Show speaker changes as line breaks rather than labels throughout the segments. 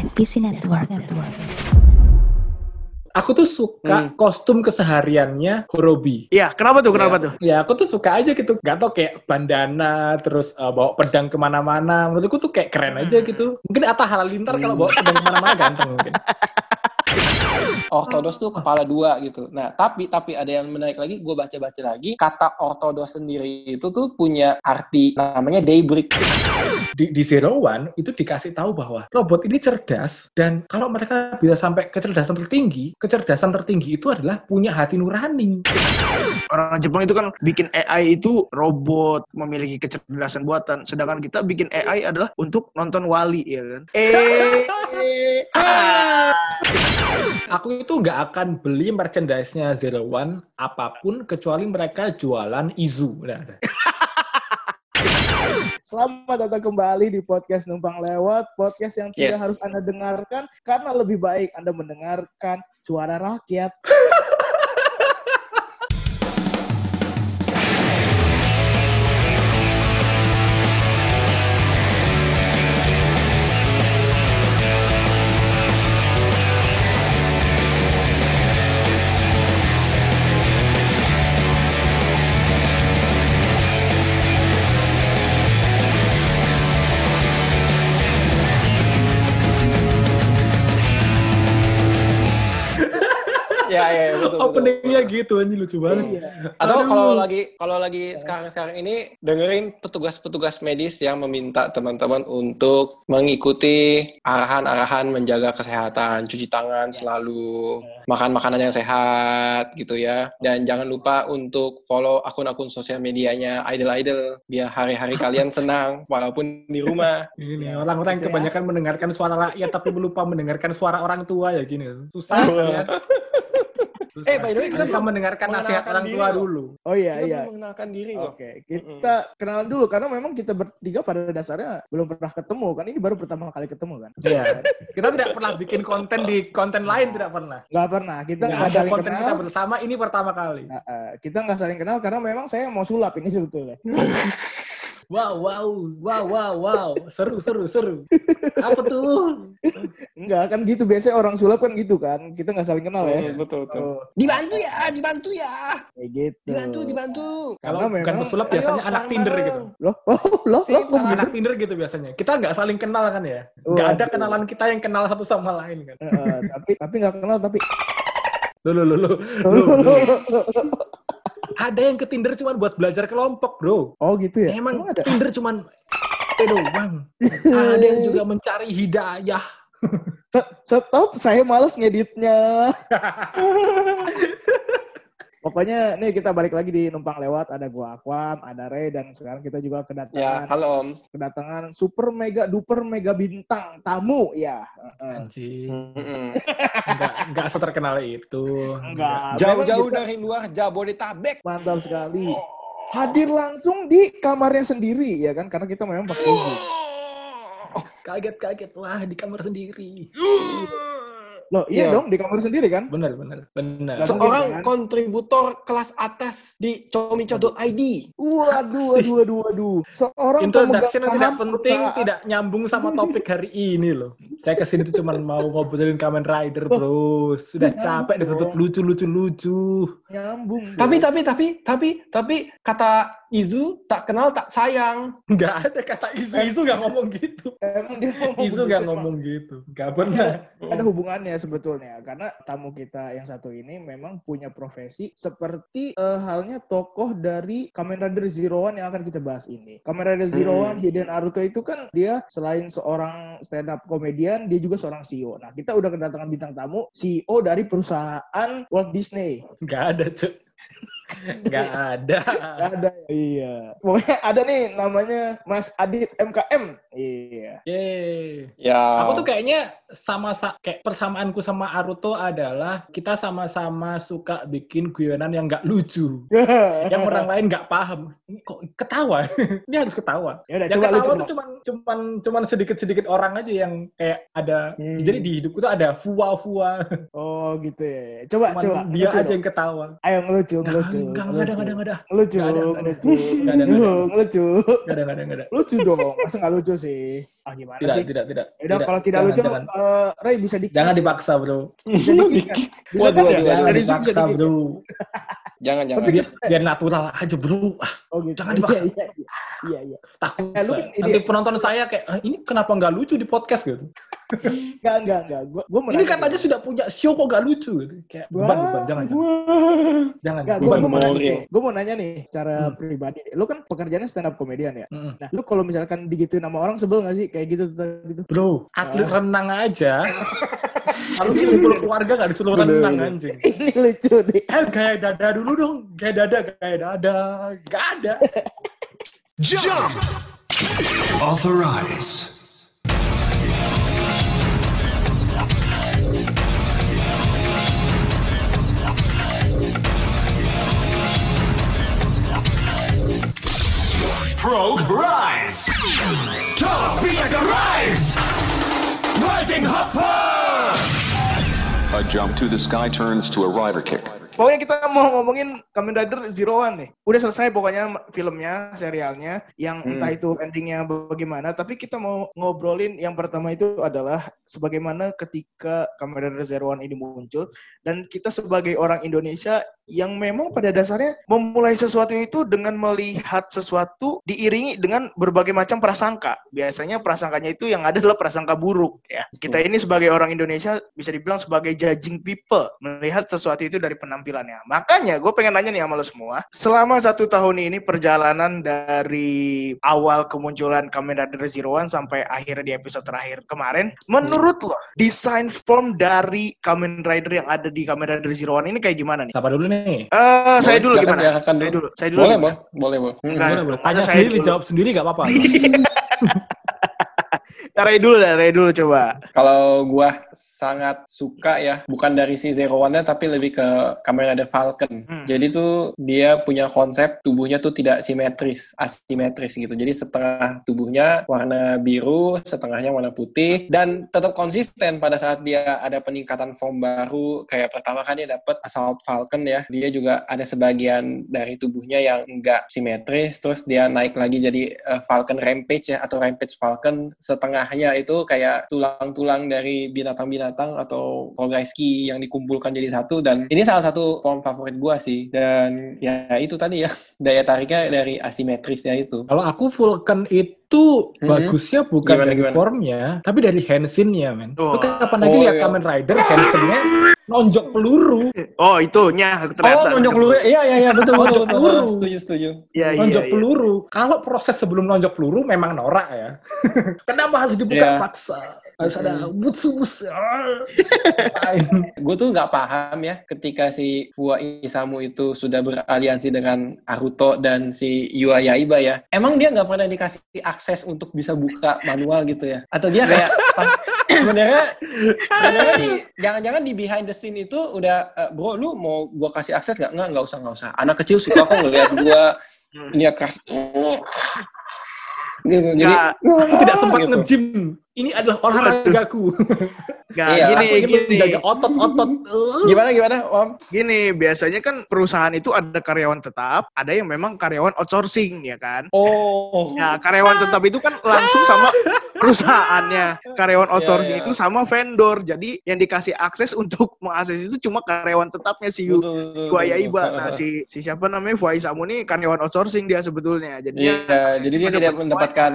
NPC Network. Network.
Aku tuh suka
Hmm.
kostum kesehariannya Horobi.
Iya, kenapa tuh? Kenapa tuh?
Ya, aku tuh suka aja gitu. Gak tau kayak bandana, terus uh, bawa pedang ke mana-mana. Menurutku tuh kayak keren aja
Hmm.
gitu. Mungkin Atta Halilintar kalau bawa pedang ke mana-mana ganteng mungkin.
ortodos tuh kepala dua gitu. Nah, tapi tapi ada yang menarik lagi, gue baca-baca lagi, kata ortodos sendiri itu tuh punya arti namanya daybreak.
Di, di Zero One itu dikasih tahu bahwa robot ini cerdas dan kalau mereka bisa sampai kecerdasan tertinggi, kecerdasan tertinggi itu adalah punya hati nurani.
Orang Jepang itu kan bikin AI itu robot, memiliki kecerdasan buatan. Sedangkan kita bikin AI adalah untuk nonton wali, ya kan? Eh, ah.
Aku itu nggak akan beli merchandise-nya Zero One apa pun kecuali mereka jualan Izu. Nah, nah.
Selamat datang kembali di podcast Numpang Lewat, podcast yang tidak
Yes.
harus Anda dengarkan karena lebih baik Anda mendengarkan suara rakyat.
Ya, ya, ya, betul, betul.
Openingnya gitu anjing lucu banget.
Iya.
Atau kalau lagi kalau lagi sekarang-sekarang ini dengerin petugas-petugas medis yang meminta teman-teman untuk mengikuti arahan-arahan menjaga kesehatan, cuci tangan selalu, makan makanan yang sehat gitu ya. Dan jangan lupa untuk follow akun-akun sosial medianya idol-idol biar hari-hari kalian senang walaupun di rumah.
Ini
Ya,
orang-orang
gitu ya.
kebanyakan mendengarkan suara rakyat tapi lupa mendengarkan suara orang tua ya gini. Susah ya.
Eh, by the way, kita
bisa
belum
mendengarkan nasihat orang tua dulu.
Oh iya
Kita
iya.
mengenalkan diri.
Oke, kita kenalan dulu karena memang kita bertiga pada dasarnya belum pernah ketemu kan ini baru pertama kali ketemu kan.
Iya. Kita tidak pernah bikin konten di konten lain tidak pernah.
Nggak pernah, kita
Nggak ada
saling
konten kita
kenal.
bersama ini pertama kali.
Nah, eh, kita nggak saling kenal karena memang saya mau sulap ini sebetulnya.
Wow, wow, wow, wow, wow. Seru, seru, seru. Apa tuh?
Enggak kan gitu biasanya orang sulap kan gitu kan. Kita nggak saling kenal ya.
Hmm, betul, betul.
Oh,
Dibantu ya, dibantu ya.
kayak gitu.
Dibantu, dibantu.
Kalau bukan
memang-
pesulap biasanya
Ayo,
anak Tinder gitu.
Loh, oh, loh, loh,
salah.
gitu?
Anak Tinder gitu biasanya. Kita nggak saling kenal kan ya. Nggak ada kenalan kita yang kenal satu sama lain kan.
Eh, tapi tapi nggak kenal tapi
Loh, loh, loh, loh. Ada yang ke Tinder cuma buat belajar kelompok, bro.
oh gitu ya
Emang
Emang ada
Tinder cuman eh doang. Ada yang juga mencari hidayah.
Stop saya males ngeditnya pokoknya nih kita balik lagi di numpang lewat ada gua Aquam ada Ray dan sekarang kita juga
Ya,
kedatangan
halo Om.
kedatangan super mega duper mega bintang tamu ya Heeh.
Anjing. Enggak, enggak seterkenal itu.
enggak
Jauh-jauh
kita
dari luar Jabodetabek.
mantap sekali hadir langsung di kamarnya sendiri ya kan karena kita memang pakai Zoom
Kaget-kaget. Wah, di kamar sendiri.
Loh iya
Iya.
dong di kamar sendiri kan
Bener, bener, bener.
Se-
Seorang
kan?
kontributor kelas atas di comico.id.
waduh waduh waduh waduh seorang
Introduction tidak penting,
perusahaan.
tidak nyambung sama topik hari ini loh. Saya ke sini tuh cuma mau ngobrolin Kamen Rider, bro. Sudah capek ditutup lucu-lucu-lucu.
nyambung
Tapi tapi tapi tapi tapi kata Izu tak kenal tak sayang.
Nggak ada kata Izu. Izu nggak ngomong gitu.
emang dia ngomong
Izu
begitu,
nggak ngomong gitu. Nggak pernah.
ada hubungannya sebetulnya karena tamu kita yang satu ini memang punya profesi seperti eh, halnya tokoh dari Kamen Rider Zero One yang akan kita bahas ini. Kamen Rider Zero
Hmm.
One Hiden Naruto itu kan dia selain seorang stand up komedian dia juga seorang CEO. Nah kita udah kedatangan bintang tamu CEO dari perusahaan Walt Disney.
Nggak ada, Cuk. Nggak ada.
Gak ada. Iya. Pokoknya ada nih namanya Mas Adit MKM. Iya.
Yeay.
Ya.
Aku tuh kayaknya sama sa kayak persamaanku sama Aruto adalah kita sama-sama suka bikin guyonan yang nggak lucu. yang orang lain nggak paham. Kok ketawa? Ini harus ketawa.
ya udah
yang
coba
ketawa
coba.
tuh cuman cuman cuman sedikit-sedikit orang aja yang kayak ada
Hmm.
jadi di hidupku tuh ada fua-fua.
Oh gitu ya. Coba
Cuman
coba.
dia
ngelucu
aja
dong.
yang ketawa.
Ayo ngelucu, ngelucu.
Enggak, enggak ada, enggak ada, enggak ada.
Ngelucu, ngelucu.
Nggak ada, nggak ada.
Ngelucu.
Enggak ada, enggak ada, enggak.
Lucu dong. Masa nggak lucu sih? Ah gimana
Tidak,
sih?
tidak, tidak.
Ya udah kalau tidak
Jangan,
lucu
jangan.
eh, Eh, Ray bisa dikit.
Jangan dipaksa, Bro.
Bisa dikit kan? Bisa
Waduh,
kan ya?
waduh,
dipaksa,
dikit.
Bro.
Jangan jangan.
Biar, biar natural aja, Bro. Ah,
Oh gitu.
Jangan dipaksa.
Iya, iya, iya, iya.
takut.
Eh, lu kan
Nanti penonton saya kayak, "Ah, ini kenapa nggak lucu di podcast gitu?
Enggak, enggak, enggak. Gua, gua mau
Ini
nanya
kan aja
nih.
sudah punya show kok nggak lucu gitu. Kayak beban, beban. Jangan, jangan. Jangan,
Enggak,
beban,
gue mau nanya nih. Gue mau nanya nih secara
Hmm.
pribadi. Lu kan pekerjaannya stand up komedian ya.
Mm-mm.
Nah, lu kalau misalkan digituin sama orang sebel gak sih kayak gitu gitu?
Bro, atlet
Ah.
renang aja. Kalau kumpul keluarga nggak disuruh renang anjing.
Ini lucu nih.
Eh, gaya dada dulu dong. Gaya dada, gaya dada. Gak ada.
Jump! Authorize. Prog Rise! Top be like a rise! Rising hopper!
A jump to the sky turns to a rider kick.
Pokoknya kita mau ngomongin Kamen Rider Zero One nih. Udah selesai pokoknya filmnya, serialnya, yang
Hmm.
entah itu endingnya bagaimana. Tapi kita mau ngobrolin yang pertama itu adalah sebagaimana ketika Kamen Rider Zero One ini muncul dan kita sebagai orang Indonesia yang memang pada dasarnya memulai sesuatu itu dengan melihat sesuatu diiringi dengan berbagai macam prasangka. Biasanya prasangkanya itu yang ada adalah prasangka buruk ya. Kita ini sebagai orang Indonesia bisa dibilang sebagai judging people melihat sesuatu itu dari penampilannya. Makanya gue pengen nanya nih sama lo semua, selama satu tahun ini perjalanan dari awal kemunculan Kamen Rider Zero One sampai akhir di episode terakhir kemarin, menurut lo desain form dari Kamen Rider yang ada di Kamen Rider Zero One ini kayak gimana nih?
Siapa dulu nih?
Eh, saya
Boleh,
dulu gimana?
diarahkan
Saya
dulu.
dulu. Saya dulu.
Boleh,
gimana?
Bang. Boleh, Bang. Hmm.
Enggak.
Boleh, boleh.
masa
Tanya
saya
sendiri,
dulu?
dijawab sendiri gak apa-apa.
Ray dulu dah, Ray dulu coba.
Kalau gua sangat suka ya, bukan dari si Zero One-nya tapi lebih ke Kamen Rider Falcon.
Hmm.
Jadi tuh dia punya konsep tubuhnya tuh tidak simetris, asimetris gitu. Jadi setengah tubuhnya warna biru, setengahnya warna putih dan tetap konsisten pada saat dia ada peningkatan form baru. Kayak pertama kan dia dapat Assault Falcon ya. Dia juga ada sebagian dari tubuhnya yang enggak simetris, terus dia naik lagi jadi eh, Falcon Rampage ya atau Rampage Falcon setengahnya itu kayak tulang-tulang dari binatang-binatang atau Progreski yang dikumpulkan jadi satu dan ini salah satu form favorit gua sih dan ya itu tadi ya daya tariknya dari asimetrisnya itu
Kalau aku Vulcan itu
Mhm.
bagusnya bukan
Gimana,
dari
gimana?
formnya, tapi dari Hensin-nya, men.
Oh.
Lu kapan lagi
Oh,
lihat
iya.
Kamen Rider Hensin-nya nonjok peluru,
Oh, itunya ternyata.
oh nonjok peluru iya iya iya betul betul
Nonjok
betul
peluru.
setuju setuju
Iya, iya,
nonjok
iya.
peluru. Kalau proses sebelum nonjok peluru memang norak ya. Kenapa harus dibuka
Iya.
paksa? Harus ada. Ngapain?
gue tuh nggak paham ya ketika si Fua Isamu itu sudah beraliansi dengan Aruto dan si Yua Yaiba ya. Emang dia nggak pernah dikasih akses untuk bisa buka manual gitu ya? Atau dia kayak ah, sebenarnya sebenarnya di jangan-jangan di behind the scene itu udah "Eh, bro lu mau gua kasih akses nggak? Nggak nggak usah nggak usah. Anak kecil suka kok ngeliat gua ini ya keras. Gitu. Jadi
Nggak,
Aku tidak sempat
gitu.
nge-gym. Ini adalah olahragaku.
Nggak,
Iya,
gini, gini.
otot-otot. Uh.
gimana gimana Om?
Gini, biasanya kan perusahaan itu ada karyawan tetap, ada yang memang karyawan outsourcing, ya kan?
Oh.
Ya, karyawan tetap itu kan langsung sama perusahaannya. Karyawan outsourcing
iya.
itu sama vendor. Jadi yang dikasih akses untuk mengakses itu cuma karyawan tetapnya si
betul.
Yaiba. Nah, si, si siapa namanya Fuai Samu nih karyawan outsourcing dia sebetulnya. Jadi
Iya, jadi dia tidak mendapatkan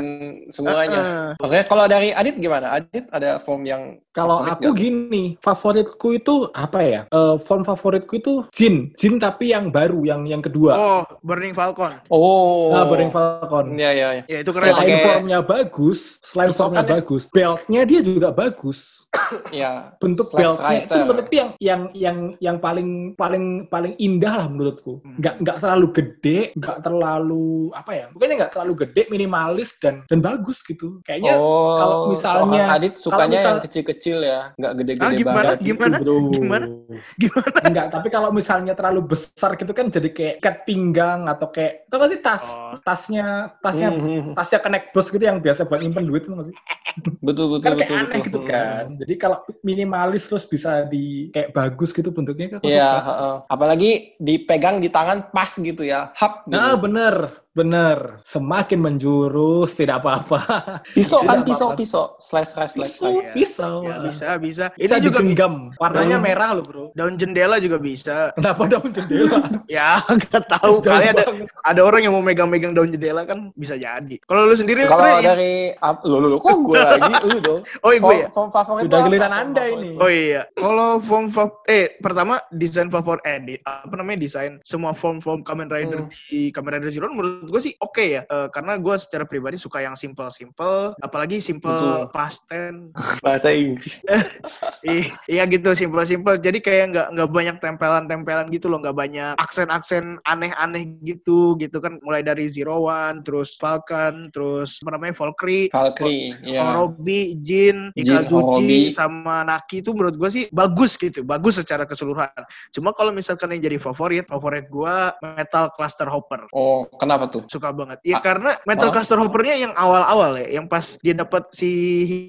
semuanya. Oke, kalau dari Adit gimana? Adit ada form yang
Kalau
favorit
aku
nggak?
gini, favoritku itu apa ya? Eh, form favoritku itu Jin, Jin tapi yang baru, yang yang kedua.
Oh, Burning Falcon.
Oh.
Nah, Burning Falcon.
Iya, iya, iya.
Ya itu keren.
Selain
pakai-
formnya bagus, selain formnya
ya?
bagus, beltnya dia juga bagus.
Iya.
Bentuk
Slash
beltnya itu menurutku yang yang yang yang paling paling paling indah lah menurutku.
Hmm.
Nggak nggak terlalu gede, nggak terlalu apa ya? Pokoknya nggak terlalu gede, minimalis dan dan bagus gitu. Kayaknya
oh,
kalau misalnya-
Adit sukanya
misal-
yang kecil-kecil ya, nggak gede-gede
Ah, gimana?
banget.
gitu,
Gimana?
bro.
Gimana? Gimana?
Enggak, tapi kalau misalnya terlalu besar gitu kan jadi kayak ikat pinggang atau kayak tau gak sih tas
Oh.
tasnya tasnya
Hmm.
tasnya connect bus gitu yang biasa buat nyimpen duit itu sih?
Betul betul
kan kayak
betul.
aneh
betul.
gitu kan. Jadi kalau minimalis terus bisa di kayak bagus gitu bentuknya kan.
Iya,
suka.
heeh. apalagi dipegang di tangan pas gitu ya. Hap gitu.
Nah, bener, bener. Semakin menjurus tidak apa-apa.
pisau kan pisau pisau slash slash slash
Pisau,
slash.
pisau.
Ya, bisa, bisa.
Bisa
Ini juga
digenggam. Warnanya
Hmm.
merah loh, Bro.
daun jendela juga bisa.
Kenapa daun jendela?
Ya, nggak tahu. Kali ada ada orang yang mau megang-megang daun jendela kan bisa jadi. Kalau lu sendiri,
Kalau dari ap- lu lu lu kok gue lagi lu dong.
oh iya gue ya.
Form, form favorit apa?
giliran
Form
Anda
favorit.
ini.
Oh iya, kalau form fav- eh pertama desain favorit eh apa namanya desain semua form-form Kamen Rider
Hmm.
di Kamen Rider Zero menurut gue sih oke ya, Eh, karena gue secara pribadi suka yang simple-simple, apalagi simple
Betul.
past tense,
Bahasa Inggris.
Iya gitu simple-simple. Jadi kayak nggak nggak banyak tempelan-tempelan gitu loh, nggak banyak aksen-aksen aneh-aneh gitu gitu kan. Mulai dari Zero One, terus Falcon, terus apa namanya Valkyrie,
Valkyrie, ya.
Horobi, Jin. Ikazuchi, sama Naki itu menurut gue sih bagus gitu, bagus secara keseluruhan. Cuma kalau misalkan yang jadi favorit, favorit gue Metal Cluster Hopper.
Oh, kenapa tuh?
Suka banget. Ya
Ah.
karena Metal
Ah.
Cluster Hoppernya yang awal-awal ya, yang pas dia dapat si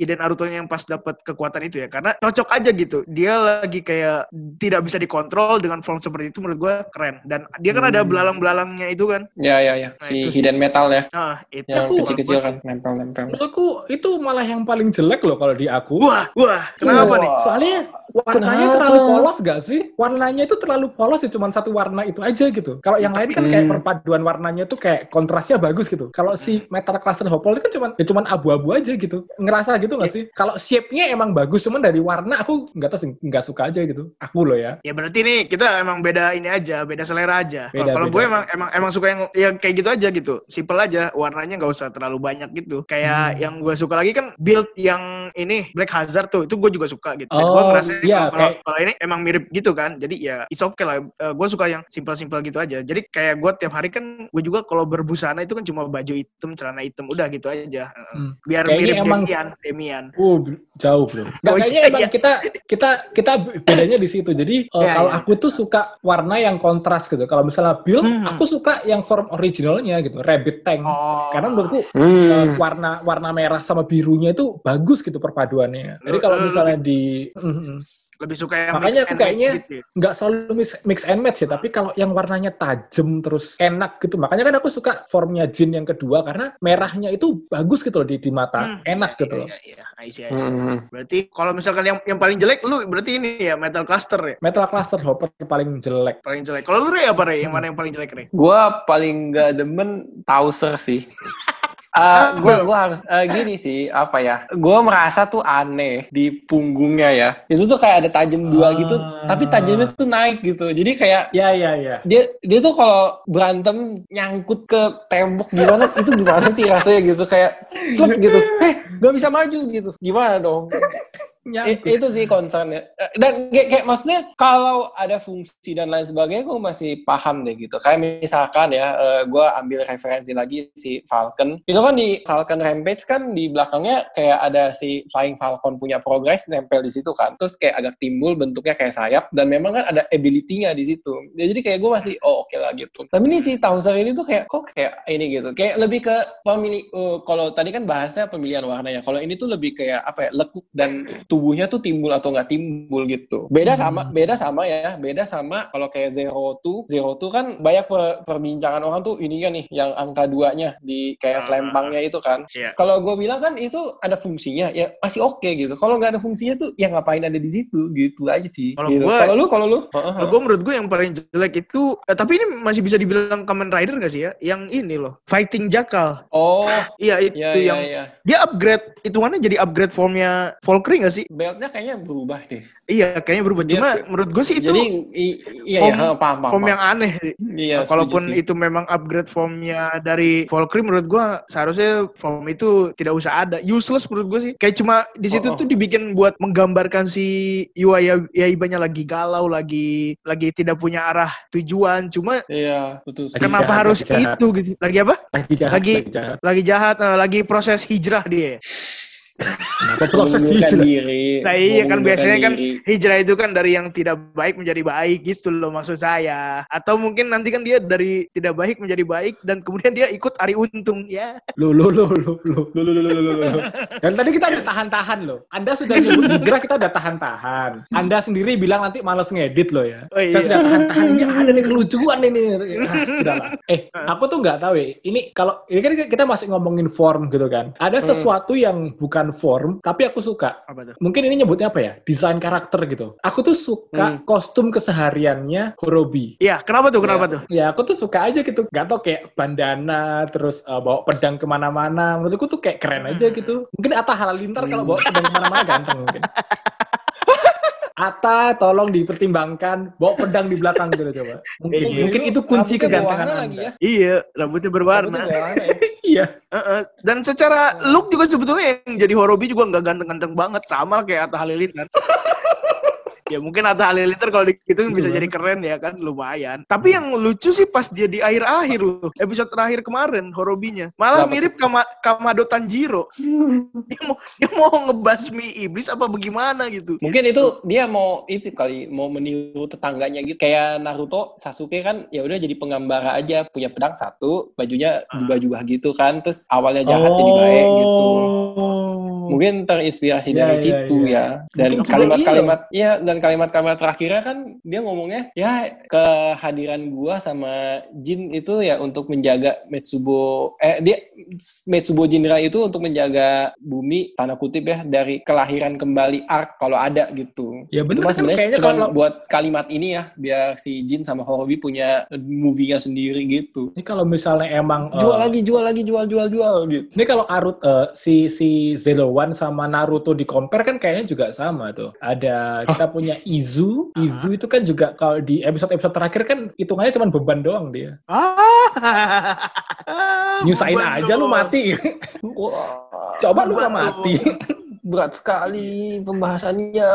Hiden Naruto-nya yang pas dapat kekuatan itu ya. Karena cocok aja gitu. Dia lagi kayak tidak bisa dikontrol dengan form seperti itu menurut gue keren. Dan dia kan ada
Hmm.
belalang-belangnya itu kan.
Ya ya ya.
Nah,
Si
itu sih.
hidden metal ya.
Ah, itu
Yang
Aku-
kecil-kecil kan nempel-nempel.
Menurutku itu malah yang paling jelek loh kalau di aku.
Wah, wah, kenapa
Wah.
nih?
Soalnya warnanya
Kenapa?
terlalu polos gak sih? Warnanya itu terlalu polos ya cuma satu warna itu aja gitu. Kalau yang lain kan kayak
Hmm.
perpaduan warnanya tuh kayak kontrasnya bagus gitu. Kalau si Metal Cluster Hopple itu kan cuma ya cuman abu-abu aja gitu. Ngerasa gitu gak sih? Kalau shape-nya emang bagus cuman dari warna aku nggak tahu nggak suka aja gitu. Aku loh ya.
Ya berarti nih kita emang beda ini aja, beda selera aja. Kalau gue emang emang emang suka yang ya kayak gitu aja gitu, simple aja, warnanya nggak usah terlalu banyak gitu. Kayak
Hmm.
yang gue suka lagi kan build yang ini Black Hazard tuh, itu gue juga suka gitu. Dan gue
Oh,
ngerasa
iya,
kalau
kayak-
kalau ini emang mirip gitu kan, jadi ya it's okay lah. Eh, gue suka yang simple-simple gitu aja. Jadi kayak gue tiap hari kan gue juga kalau berbusana itu kan cuma baju hitam, celana hitam, udah gitu aja.
Hmm.
Biar
Kayaknya
mirip
emang-
Demian, Demian.
Uh, jauh bro. Nggak,
Oh,
kayaknya
iya,
emang kita kita kita bedanya di situ. Jadi uh,
Iya,
kalau
iya.
aku tuh suka warna yang kontras gitu. Kalau misalnya build,
Hmm.
aku suka yang form originalnya gitu, rabbit tank.
Oh.
Karena menurutku
Hmm.
uh, warna warna merah sama birunya itu bagus gitu perpaduannya. Jadi kalau
lu
misalnya di mm, mm.
lebih suka yang
Makanya
mix
aku
and match
kayaknya
gitu ya.
nggak selalu mix, mix and match ya, tapi kalau yang warnanya tajam terus enak gitu. Makanya kan aku suka formnya Jin yang kedua karena merahnya itu bagus gitu loh di, di mata,
Hmm.
enak gitu loh.
Iya, iya, I see, I see, I see.
Hmm.
Berarti kalau misalkan yang yang paling jelek lu berarti ini ya Metal Cluster ya.
Metal Cluster Hopper paling jelek.
Paling jelek. Kalau lu Re apa Re?
Hmm.
Yang mana yang paling jelek Re?
Gua paling gak demen Tauser sih. Eh, gua gua harus eh, gini sih apa ya? Gua merasa tuh aneh di punggungnya ya. Itu tuh kayak ada tajam dua gitu,
Ah.
tapi tajamnya tuh naik gitu. Jadi kayak
Ya ya ya.
dia dia tuh kalau berantem nyangkut ke tembok gimana itu gimana sih rasanya gitu kayak gitu eh gak bisa maju gitu gimana dong
Nyangkut.
itu sih concernnya. Eh, dan kayak, kayak maksudnya kalau ada fungsi dan lain sebagainya gue masih paham deh gitu. Kayak misalkan ya gue ambil referensi lagi si Falcon. Itu kan di Falcon Rampage kan di belakangnya kayak ada si Flying Falcon punya progress nempel di situ kan. Terus kayak agak timbul bentuknya kayak sayap dan memang kan ada ability-nya di situ. Jadi kayak gue masih oh oke lah gitu. Tapi ini si Towser ini tuh kayak kok kayak ini gitu? Kayak lebih ke pemilih eh, kalau tadi kan bahasnya pemilihan warnanya. Kalau ini tuh lebih kayak apa ya lekuk dan tubuhnya tuh timbul atau nggak timbul gitu. Beda sama beda sama ya, beda sama kalau kayak Zero Two, Zero Two kan banyak per- perbincangan orang tuh ini kan nih yang angka duanya di kayak
Ah.
selempangnya itu kan.
Iya.
Kalau gue bilang kan itu ada fungsinya, ya masih oke gitu. Kalau nggak ada fungsinya tuh ya ngapain ada di situ gitu aja sih.
Kalau
gitu.
gua-
kalau lu kalau lu,
Kalau gue menurut gue yang paling jelek itu, eh, tapi ini masih bisa dibilang Kamen Rider gak sih ya? Yang ini loh, Fighting Jackal.
oh
Iya itu
ya
yang
ya ya.
dia upgrade, hitungannya jadi upgrade formnya Valkyrie gak sih?
Beltnya kayaknya berubah deh.
Iya, kayaknya berubah.
Dia-
Cuma menurut gue sih itu
Jadi i- iya
form-
ya, paham paham.
form
paham.
yang aneh.
Iya,
Nah, Kalaupun
setuju sih.
itu memang upgrade formnya dari Valkyrie menurut gua seharusnya form itu tidak usah ada. Useless menurut gua sih. Kayak cuma di situ
Oh, oh.
tuh dibikin buat menggambarkan si Yua ya Yaibanya lagi galau, lagi lagi tidak punya arah tujuan. Cuma
Iya, betul.
Lagi
kenapa
jahat,
harus
lagi jahat.
itu gitu? Lagi apa?
Lagi jahat,
Lagi-
lagi jahat.
Lagi jahat, eh, lagi proses hijrah dia.
Kenapa proses hijrah?
diri.
Nah iya kan biasanya kan
diri.
hijrah itu kan dari yang tidak baik menjadi baik gitu loh maksud saya. Atau mungkin nanti kan dia dari tidak baik menjadi baik dan kemudian dia ikut Ari Untung ya.
Lo lo lo lo lo lo lo lo lo. Dan tadi kita udah tahan-tahan loh. Anda sudah nyebut hijrah kita udah tahan-tahan. Anda sendiri bilang nanti males ngedit loh ya.
Oh,
Saya
iya.
sudah tahan-tahan ini ada nih kelucuan ini. Ah, sudahlah. Eh, aku tuh nggak tahu ya. Ini kalau ini kan kita masih ngomongin form gitu kan. Ada
Hmm.
sesuatu yang bukan form tapi aku suka.
Apa tuh?
Mungkin ini nyebutnya apa ya? Desain karakter gitu. Aku tuh suka
Hmm.
kostum kesehariannya Horobi.
Iya, kenapa tuh? Kenapa
Iya.
tuh?
Ya aku tuh suka aja gitu. Gak tau kayak bandana, terus uh, bawa pedang ke mana-mana. Menurutku tuh kayak keren aja gitu. Mungkin Atta Halilintar kalau bawa pedang ke mana-mana ganteng mungkin. Atta tolong dipertimbangkan bawa pedang di belakang gitu coba. Mungkin,
Iya.
mungkin itu kunci
Rambutnya
kegantengan Anda.
lagi ya.
Iya, rambutnya
Rambutnya
berwarna.
ya.
Iya.
Heeh. Dan secara look juga sebetulnya yang jadi Horobi juga nggak ganteng-ganteng banget, sama kayak Atta Halilintar. ya mungkin Atta Halilintar kalau digituin bisa jadi keren ya kan, lumayan. Tapi yang lucu sih pas dia di akhir-akhir loh, episode terakhir kemarin Horobinya, malah
Kenapa
mirip Kama, Kamado Tanjiro. dia mau dia mau ngebasmi iblis apa bagaimana gitu.
Mungkin itu dia mau itu kali mau meniru tetangganya gitu. Kayak Naruto, Sasuke kan ya udah jadi penggambara aja, punya pedang satu, bajunya
Ah.
jubah-jubah gitu kan. Terus awalnya jahat jadi baik gitu.
Oh.
Mungkin terinspirasi
Iya,
dari
iya,
situ
iya.
ya. Dan kalimat-kalimat ya dan kalimat-kalimat terakhirnya kan dia ngomongnya ya kehadiran gua sama Jin itu ya untuk menjaga Metsubo eh dia Metsubo Jinra itu untuk menjaga bumi tanda kutip ya dari kelahiran kembali Ark kalau ada gitu.
Ya
mah
kan kayaknya
cuma
kalau
buat kalimat ini ya biar si Jin sama Horobi punya movie-nya sendiri gitu.
ini kalau misalnya emang eh,
Jual lagi, jual lagi, jual, jual, jual gitu.
Ini kalau Arut eh, si si Zero One sama Naruto di compare kan kayaknya juga sama tuh. Ada kita punya Izu. Izu itu kan juga kalau di episode-episode terakhir kan hitungannya cuma beban doang dia.
Ah.
Nyusahin
beban
aja lu
doang.
mati.
Wah,
Coba lu
Beban
gak mati.
doang.
berat sekali pembahasannya.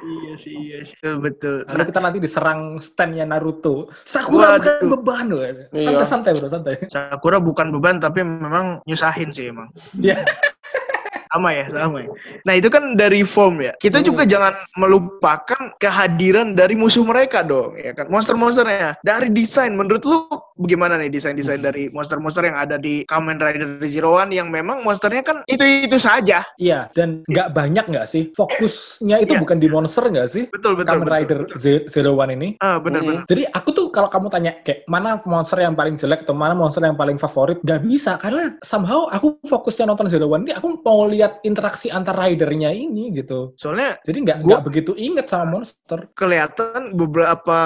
Iya sih, iya sih. Betul, betul.
Lalu kita nanti diserang standnya Naruto. Sakura
Waduh.
bukan beban loh.
Iya.
Santai-santai bro, santai.
Sakura bukan beban tapi memang nyusahin sih emang.
Iya.
Sama ya, sama ya. Nah itu kan dari form ya. Kita
Hmm.
juga jangan melupakan kehadiran dari musuh mereka dong, ya kan? Monster-monsternya. Dari desain, menurut lu bagaimana nih desain-desain dari monster-monster yang ada di Kamen Rider Zero One yang memang monsternya kan itu-itu saja.
Iya, dan nggak banyak nggak sih? Fokusnya itu
Iya.
bukan di monster nggak sih?
Betul, betul,
Kamen
betul.
Rider
betul.
Ze- Zero One ini.
Ah, benar-benar.
Jadi aku tuh kalau kamu tanya kayak mana monster yang paling jelek atau mana monster yang paling favorit, nggak bisa karena somehow aku fokusnya nonton Zero One ini aku mau lihat interaksi antar ridernya ini gitu.
Soalnya
Jadi nggak nggak begitu inget sama monster.
kelihatan beberapa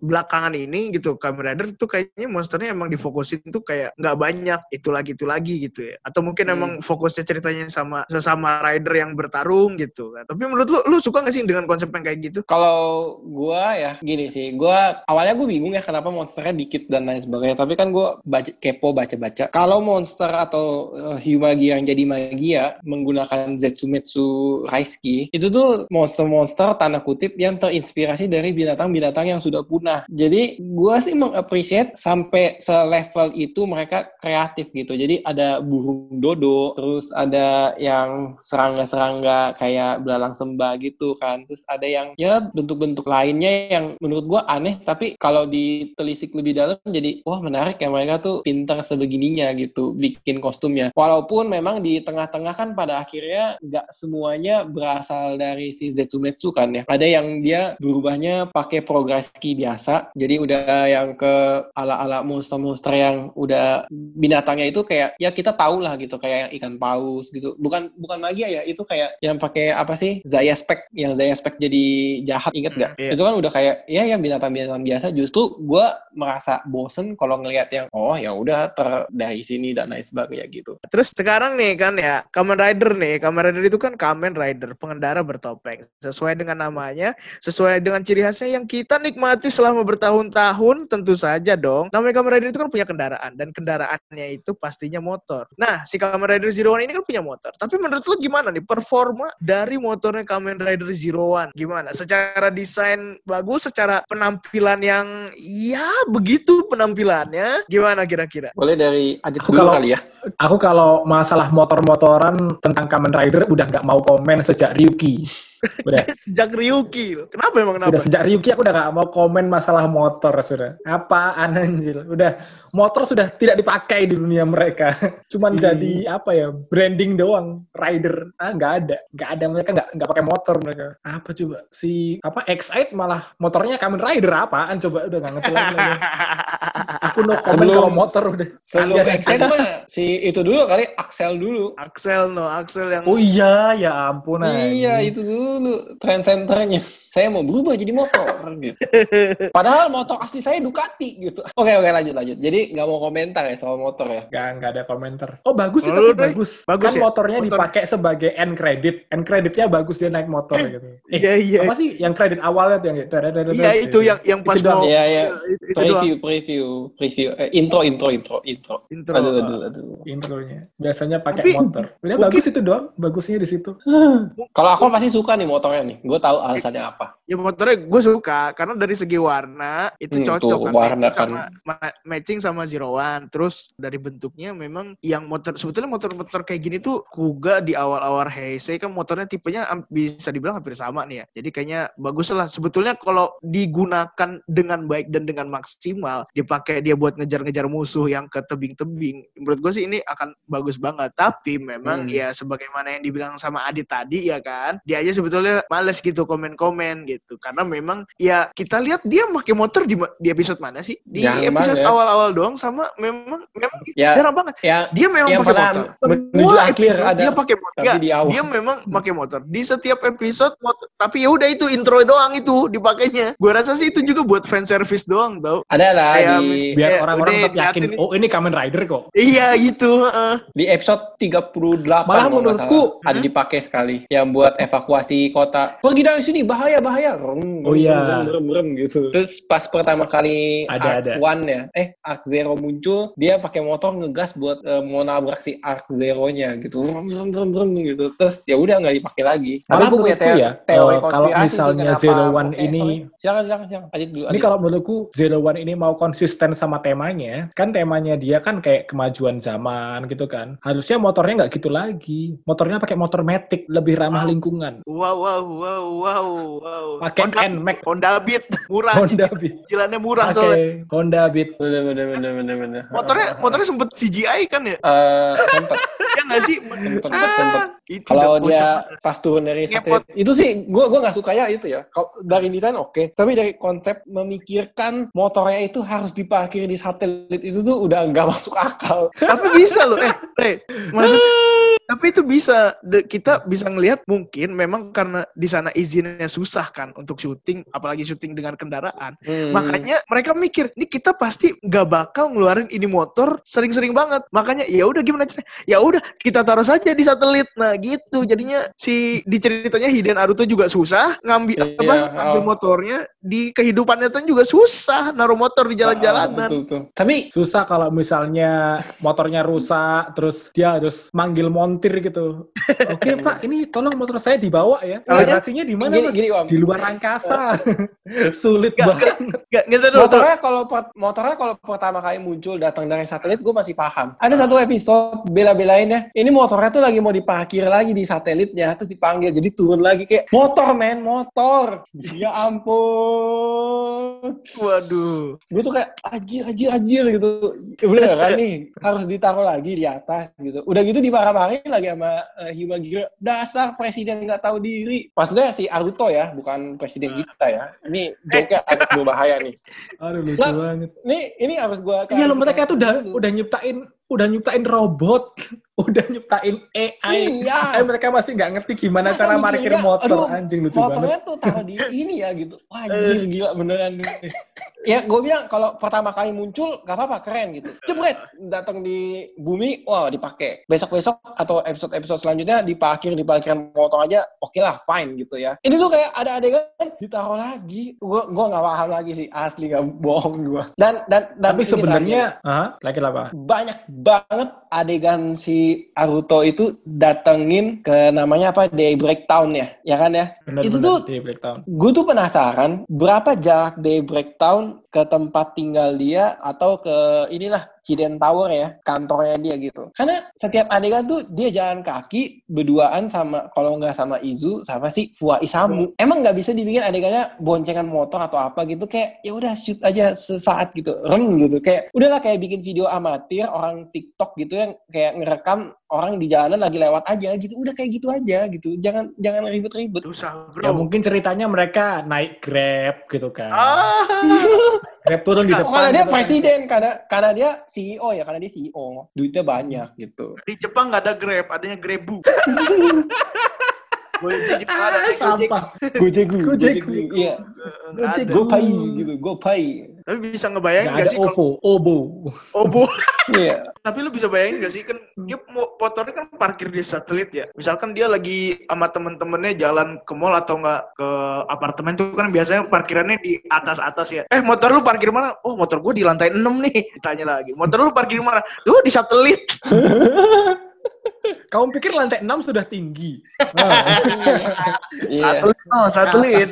belakangan ini gitu Kamen Rider tuh kayaknya monsternya emang difokusin tuh kayak nggak banyak itu lagi itu lagi gitu ya atau mungkin
Hmm.
emang fokusnya ceritanya sama sesama rider yang bertarung gitu kan tapi menurut lu lu suka gak sih dengan konsep yang kayak gitu
Kalau gua ya gini sih, gua awalnya gue bingung ya kenapa monsternya dikit dan lain sebagainya. Tapi kan gua baca kepo baca-baca. Kalau monster atau uh, Hyumagi yang jadi magia menggunakan Zetsumetsu Raisuki, itu tuh monster-monster tanda kutip yang terinspirasi dari binatang-binatang yang sudah punah. Jadi gua sih mengapresiasi sampai selevel itu mereka kreatif gitu. Jadi ada burung dodo, terus ada yang serangga-serangga kayak belalang sembah gitu kan. Terus ada yang ya bentuk-bentuk lainnya yang menurut gua aneh tapi kalau ditelisik lebih dalam jadi wah menarik ya mereka tuh pintar sebegininya gitu bikin kostumnya. Walaupun memang di tengah-tengah kan pada akhirnya nggak semuanya berasal dari si Zetsumetsu kan ya. Ada yang dia berubahnya pakai progreski biasa. Jadi udah yang ke ala-ala monster-monster yang udah binatangnya itu kayak ya kita tahu lah gitu kayak yang ikan paus gitu. Bukan bukan magia ya, itu kayak yang pakai apa sih? Zaya Spec yang Zaya Spec jadi jahat inget gak?
Hmm, iya.
Itu kan udah kayak ya yang binatang-binatang biasa justru gua merasa bosen kalau ngelihat yang oh ya udah ter dari sini dan lain sebagainya gitu.
terus sekarang nih kan ya Kamen Rider nih Kamen Rider itu kan Kamen Rider pengendara bertopeng. Sesuai dengan namanya sesuai dengan ciri khasnya yang kita nikmati selama bertahun-tahun tentu saja dong. Namanya Kamen Rider itu kan punya kendaraan dan kendaraannya itu pastinya motor. Nah si Kamen Rider Zero One ini kan punya motor. Tapi menurut lu gimana nih performa dari motornya Kamen Rider Zero One? Gimana? Secara desain bagus secara penampilan yang ya begitu penampilannya gimana kira-kira?
Boleh dari Ajit dulu
kalau-
kali ya.
Aku kalau masalah motor-motoran tentang Kamen Rider udah nggak mau komen sejak Ryuki. Udah.
Sejak Ryuki. Kenapa emang kenapa?
Sudah sejak Ryuki aku udah gak mau komen masalah motor sudah. Apaan anjir. Udah motor sudah tidak dipakai di dunia mereka. Cuman jadi apa ya branding doang rider. Ah nggak ada. nggak ada mereka nggak nggak pakai motor mereka. Apa coba si apa X8 malah motornya Kamen Rider apaan coba udah nggak ngerti lagi. Aku no komen
Sebelum-
kalau motor udah.
Sebelum Exen mah si itu dulu kali Axel dulu.
Axel no, Axel yang
Oh iya ya ampun
Iya,
anjing.
itu dulu trend centernya. Saya mau berubah jadi motor gitu. Padahal motor asli saya Ducati gitu. Oke, oke lanjut lanjut. Jadi nggak mau komentar ya soal motor ya.
Nggak, nggak ada komentar. Oh bagus tapi
Doi,
bagus.
bagus
kan
ya?
motornya
Motor-
dipakai sebagai end credit. End creditnya bagus dia naik motor gitu. Eh,
Iya, iya.
Apa sih yang kredit awalnya tuh yang gitu?
Iya itu yang yang pas
Itu
mau
Iya, iya.
itu, itu doang.
Preview, preview, preview. Eh, intro, intro, intro, intro.
Intro.
Aduh, aduh, aduh.
intronya. Biasanya pakai motor. Udah
mungkin-
bagus itu doang. Bagusnya di situ.
Kalau aku masih suka nih motornya nih. Gue tahu alasannya apa.
Ya motornya gue suka karena dari segi warna itu
Hmm,
cocok
tuh,
kan
warna
matching sama
kan.
ma- matching sama Zero One. Terus dari bentuknya memang yang motor sebetulnya motor-motor kayak gini tuh Kuga di awal-awal Heisei kan motornya tipenya bisa dibilang hampir sama nih ya. Jadi kayaknya bagus lah. Sebetulnya kalau digunakan dengan baik dan dengan maksimal dipakai dia buat ngejar-ngejar musuh yang ke tebing-tebing. Menurut gue sih ini akan bagus banget. Tapi memang
Hmm.
ya sebagaimana yang dibilang sama Adit tadi ya kan, dia aja sebetulnya males gitu komen-komen gitu. Karena memang ya kita lihat dia pakai motor di, di episode mana sih? Di
Jarang
episode
banget.
awal-awal doang sama memang memang
Ya,
jarang banget.
ya
Dia memang pakai motor.
menuju akhir
episode
ada,
dia pakai motor.
tapi di awal.
dia memang pakai motor. Di setiap episode motor. Tapi ya udah itu intro doang itu dipakainya. Gua rasa sih itu juga buat fan service doang tau.
ada lah di
Biar
Eh,
orang-orang tetap yakin,
nih.
oh ini Kamen Rider kok.
Iya gitu. heeh.
di episode 38
Malah menurutku,
ada dipakai sekali yang buat evakuasi kota pergi dari sini bahaya bahaya Rem,
Oh
rem,
iya.
rem, rem, rem, gitu terus pas pertama kali
Ada,
Arc
ada.
One ya eh Arc Zero muncul dia pakai motor ngegas buat eh, mau nabrak si Arc Zero-nya gitu Rem, rem, rem, rem, gitu terus ya udah nggak dipakai lagi
Malah
gua punya
menurutku
teo-
ya,
teori
eh, kalau
sih
misalnya
kenapa-
Zero One
Oke,
ini-
sorry. silakan silakan silakan Adit dulu
Ini kalau menurutku Zero One ini mau konsisten sama temanya, kan temanya dia kan kayak kemajuan zaman gitu kan. Harusnya motornya nggak gitu lagi. Motornya pakai motor matic, lebih ramah lingkungan.
Wow wow wow wow wow.
Pakai
Honda,
NMAX.
Honda Beat murah.
Honda Beat.
Cicilannya murah soalnya.
Pakai Honda Beat.
bener bener bener bener bener
Motornya motornya sempet CGI kan ya?
Eh, sempet
Ya nggak sih?
sempet sempet
Itu
Kalau
udah
dia
kocak.
pas turun dari satelit, itu sih gue gua nggak suka ya itu ya. Kalau dari desain oke, tapi dari konsep memikirkan motornya itu harus diparkir di satelit itu tuh udah nggak masuk akal.
Tapi bisa loh, eh, Re, maksud, tapi itu bisa, De- kita bisa ngelihat mungkin memang karena di sana izinnya susah kan untuk syuting, apalagi syuting dengan kendaraan.
Hmm.
Makanya mereka mikir, ini kita pasti nggak bakal ngeluarin ini motor sering-sering banget. Makanya ya udah gimana caranya? Ya udah kita taruh saja di satelit. Nah gitu, jadinya si di ceritanya Hiden Aruto juga susah ngambil
Iya,
apa ngambil
oh.
motornya di kehidupan nyata juga susah naruh motor di
Ah,
jalan-jalanan.
betul, betul. Tapi
Susah kalau misalnya motornya rusak, terus dia harus manggil montir gitu. Oke pak, ini tolong motor saya dibawa ya.
Oh, iya?
Garasinya di mana
gini,
mas?
gini.
Di luar angkasa. Sulit
Nggak,
banget.
Gak, gitu dulu.
Motornya kalau motornya kalau pertama kali muncul datang dari satelit gue masih paham. Ada satu episode bela-belainnya. Ini motornya tuh lagi mau diparkir lagi di satelitnya terus dipanggil jadi turun lagi kayak motor men motor. Ya ampun.
Waduh.
Gue tuh kayak anjir anjir anjir gitu. Ya bener kan nih harus ditaruh lagi di atas gitu. Udah gitu dimarah-marahin lagi sama uh, Himagiri. Dasar presiden nggak tahu diri. Maksudnya si Aruto ya, bukan presiden kita ya. Ini joke agak berbahaya nih.
Aduh lucu
Nggak.
banget.
Ini ini harus gua
Iya lo mereka tuh udah
dulu.
udah nyiptain udah nyiptain robot, udah nyiptain AI.
Iya.
Eh, mereka masih nggak ngerti gimana
Masa
cara parkir motor.
aduh,
Anjing lucu banget.
Motornya tuh taruh di ini ya gitu. Wah, anjir gila beneran. ya gue bilang kalau pertama kali muncul gak apa-apa keren gitu. Jebret datang di bumi, wah dipakai. Besok-besok atau episode-episode selanjutnya diparkir di parkiran motor aja, oke lah fine gitu ya. Ini tuh kayak ada adegan ditaruh lagi. Gue gua nggak paham lagi sih asli nggak bohong gue. Dan dan dan
Tapi sebenarnya, ah, lagi apa?
banyak banget adegan si Aruto itu datengin ke namanya apa Daybreak Town ya, ya kan ya?
Bener,
itu
bener,
tuh gue tuh penasaran berapa jarak Daybreak Town ke tempat tinggal dia atau ke inilah Hidden Tower ya, kantornya dia gitu. Karena setiap adegan tuh dia jalan kaki berduaan sama kalau nggak sama Izu sama si Fua Isamu. Emang nggak bisa dibikin adegannya boncengan motor atau apa gitu kayak ya udah shoot aja sesaat gitu, rem gitu. Kayak udahlah kayak bikin video amatir orang TikTok gitu yang kayak ngerekam orang di jalanan lagi lewat aja gitu. Udah kayak gitu aja gitu. Jangan jangan ribet-ribet.
Susah bro.
Ya mungkin ceritanya mereka naik Grab gitu kan.
Ah.
Grab turun di
Oh,
depan.
karena dia
gitu kan.
presiden, karena karena dia CEO ya, karena dia CEO, duitnya banyak gitu.
Di Jepang nggak ada Grab, adanya Grebu. Gojek Gojek.
Sampah.
Gojegu,
Gojegu.
iya,
Eh, nggak ada.
Gojek.
GoPay gitu, GoPay,
Tapi bisa ngebayangin
Nggak
nggak
ada
sih kalau
OVO, OBO.
Obo?
iya.
Tapi lu bisa bayangin gak sih kan dia mo- motornya kan parkir di satelit ya. Misalkan dia lagi sama temen-temennya jalan ke mall atau enggak ke apartemen tuh kan biasanya parkirannya di atas-atas ya. Eh motor lu parkir mana? Oh motor gue di lantai 6 nih. Ditanya lagi. Motor lu parkir mana? Tuh di satelit.
Kamu pikir lantai 6 sudah tinggi? Nah,
Iya.
Satelit. Oh satelit.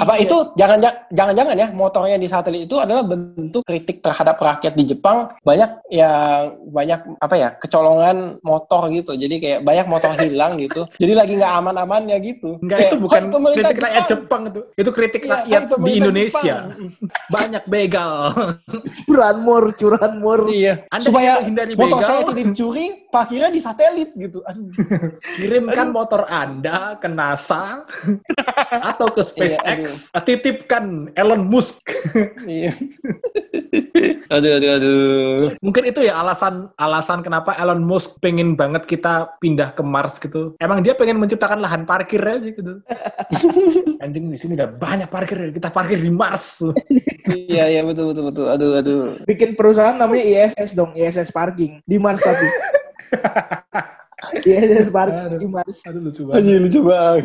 Apa itu jangan jangan-jangan ya motornya di satelit itu adalah bentuk kritik terhadap rakyat di Jepang banyak yang banyak apa ya kecolongan motor gitu jadi kayak banyak motor hilang gitu jadi lagi nggak aman-amannya gitu
Enggak,
Kayak,
itu bukan
"Hai, pemerintah
kritik rakyat Jepang itu. Itu kritik
Iya,
rakyat di Indonesia.
Jepang."
Banyak begal.
Curanmor, curanmor.
Iya.
Anda
Supaya motor
begal?
saya tidak dicuri, parkirnya di satelit gitu. Aduh.
Kirimkan motor Anda ke NASA atau ke
Iya,
SpaceX. Titipkan Elon Musk.
Iya. aduh, aduh, aduh.
Mungkin itu ya alasan alasan kenapa Elon Musk pengen banget kita pindah ke Mars gitu. Emang dia pengen menciptakan lahan parkir aja gitu. Anjing di sini udah banyak parkir, kita parkir di Mars.
Iya, iya betul, betul, betul. Aduh, aduh.
Bikin perusahaan namanya ISS dong, ISS Parking di Mars tapi. ISS Parking di Mars.
Aduh lucu banget.
Anjir, lucu banget.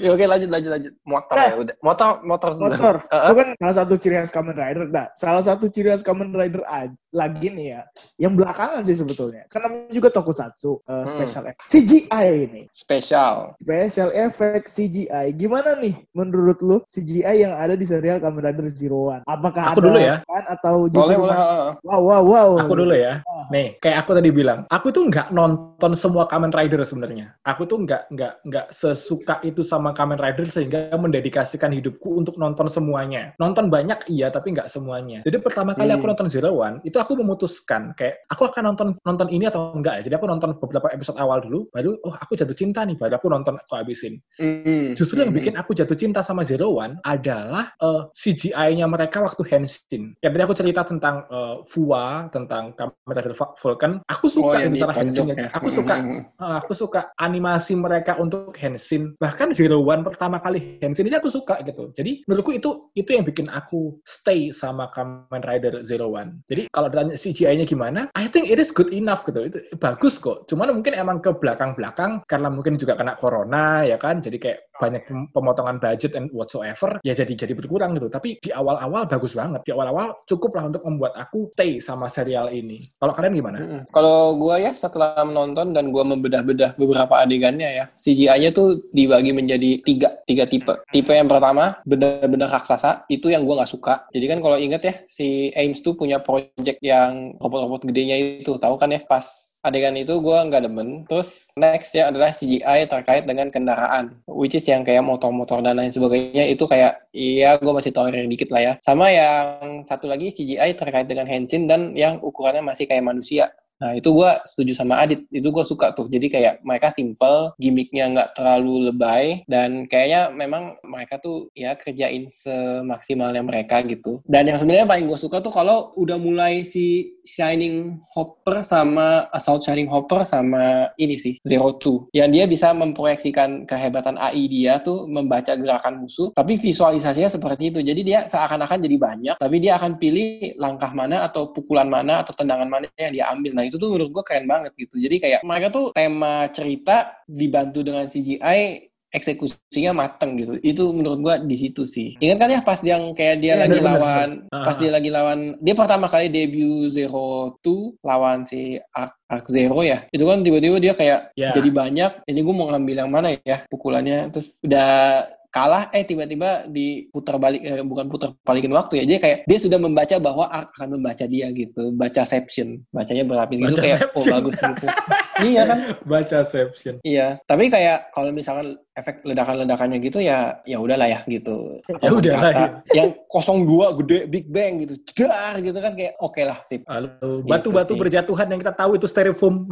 Ya oke, lanjut, lanjut, lanjut. Motor
Nah.
ya udah. Motor, motor.
motor
Eh,
itu kan salah satu ciri khas Kamen Rider nah salah satu ciri khas Kamen Rider a- lagi nih ya yang belakangan sih sebetulnya karena juga tokusatsu uh, special effect CGI ini
Spesial.
special effect CGI gimana nih menurut lu CGI yang ada di serial Kamen Rider Zero One apakah
Aku
ada
dulu ya.
kan atau
Boleh,
justru
boleh. heeh.
wow wow wow
Aku dulu ya.
Ah.
Nih, kayak aku tadi bilang, aku tuh nggak nonton semua Kamen Rider sebenarnya. Aku tuh nggak nggak nggak sesuka itu sama Kamen Rider sehingga mendedikasikan hidupku untuk nonton semuanya. Nonton banyak iya, tapi nggak semuanya. Jadi pertama kali aku
Hmm.
nonton Zero One, itu aku memutuskan kayak aku akan nonton nonton ini atau enggak ya. Jadi aku nonton beberapa episode awal dulu, baru oh aku jatuh cinta nih, baru aku nonton aku habisin.
Hmm.
Justru yang
Hmm.
bikin aku jatuh cinta sama Zero One adalah eh, CGI-nya mereka waktu Henshin. Ya tadi aku cerita tentang eh, Fua, tentang Kamen Rider Va- Vulcan. Aku
Oh,
suka
yang
itu
di
cara Henshinnya.
ya.
Aku suka
Hmm.
eh, aku suka animasi mereka untuk Henshin. Bahkan Zero One pertama kali Henshin ini aku suka gitu. Jadi menurutku itu itu yang bikin aku stay sama Kamen Rider Zero One. Jadi kalau ditanya CGI-nya gimana, I think it is good enough gitu. Itu bagus kok. Cuman mungkin emang ke belakang-belakang karena mungkin juga kena corona ya kan. Jadi kayak banyak pem- pemotongan budget and whatsoever ya jadi jadi berkurang gitu. Tapi di awal-awal bagus banget. Di awal-awal cukup lah untuk membuat aku stay sama serial ini. Kalau kalian gimana?
Mm-mm. Kalau gua ya setelah menonton dan gua membedah-bedah beberapa adegannya ya, CGI-nya tuh dibagi menjadi tiga, tiga tipe. Tipe yang pertama benar-benar raksasa, itu yang gua nggak suka. Jadi kan kalau inget ya, si Ames tuh punya project yang robot-robot gedenya itu, tahu kan ya? Pas adegan itu gua nggak demen. Terus next ya adalah CGI terkait dengan kendaraan, which is yang kayak motor-motor dan lain sebagainya itu kayak iya gua masih tolerir dikit lah ya. Sama yang satu lagi CGI terkait dengan Henshin dan yang ukurannya masih kayak manusia. Nah, itu gua setuju sama Adit. Itu gua suka tuh. Jadi kayak mereka simple, gimmicknya nggak terlalu lebay, dan kayaknya memang mereka tuh ya kerjain semaksimalnya mereka gitu. Dan yang sebenarnya paling gua suka tuh kalau udah mulai si Shining Hopper sama Assault Shining Hopper sama ini sih, Zero Two. Yang dia bisa memproyeksikan kehebatan AI dia tuh membaca gerakan musuh, tapi visualisasinya seperti itu. Jadi dia seakan-akan jadi banyak, tapi dia akan pilih langkah mana atau pukulan mana atau tendangan mana yang dia ambil. Nah, itu tuh menurut gua keren banget gitu. Jadi kayak mereka tuh tema cerita dibantu dengan CGI eksekusinya mateng gitu. Itu menurut gua di situ sih. Ingat kan ya pas dia yang kayak dia
Iya,
lagi
bener-bener.
lawan
Ah.
pas dia lagi lawan dia pertama kali debut Zero Two lawan si Arc, Arc Zero ya. Itu kan tiba-tiba dia kayak
Ya.
jadi banyak. Ini gua mau ngambil yang mana ya pukulannya. Terus udah kalah eh tiba-tiba diputar balik eh, bukan putar balikin waktu ya. Jadi kayak dia sudah membaca bahwa akan membaca dia gitu, baca seption. Bacanya berlapis gitu
Baca
kayak oh bagus gitu. iya kan?
Baca Seption.
Iya, tapi kayak kalau misalkan efek ledakan-ledakannya gitu ya ya udahlah ya gitu.
Ya udahlah,
Kata Yang 02 gede Big Bang gitu. Jedar gitu kan kayak oke lah sip. Gitu
batu-batu
sih.
berjatuhan yang kita tahu itu styrofoam.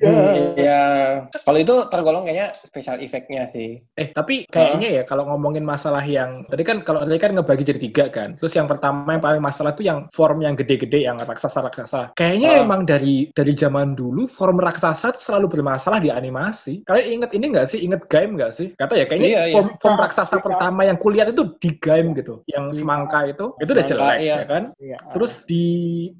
Iya. Kalau itu tergolong kayaknya special effect-nya sih.
Eh, tapi kayaknya ya kalau ngomongin masalah yang tadi kan kalau tadi kan ngebagi jadi tiga kan. Terus yang pertama yang paling masalah itu yang form yang gede-gede yang raksasa-raksasa. Kayaknya
Ah.
emang dari dari zaman dulu form raksasa itu selalu bermasalah di animasi. Kalian inget ini nggak sih? Inget game nggak sih? Kata ya kayaknya
Iya, iya.
form, form
Ah,
raksasa
iya.
pertama yang kulihat itu di game gitu. Yang
Iya.
semangka itu itu udah jelek
iya.
ya kan?
Iya.
Terus di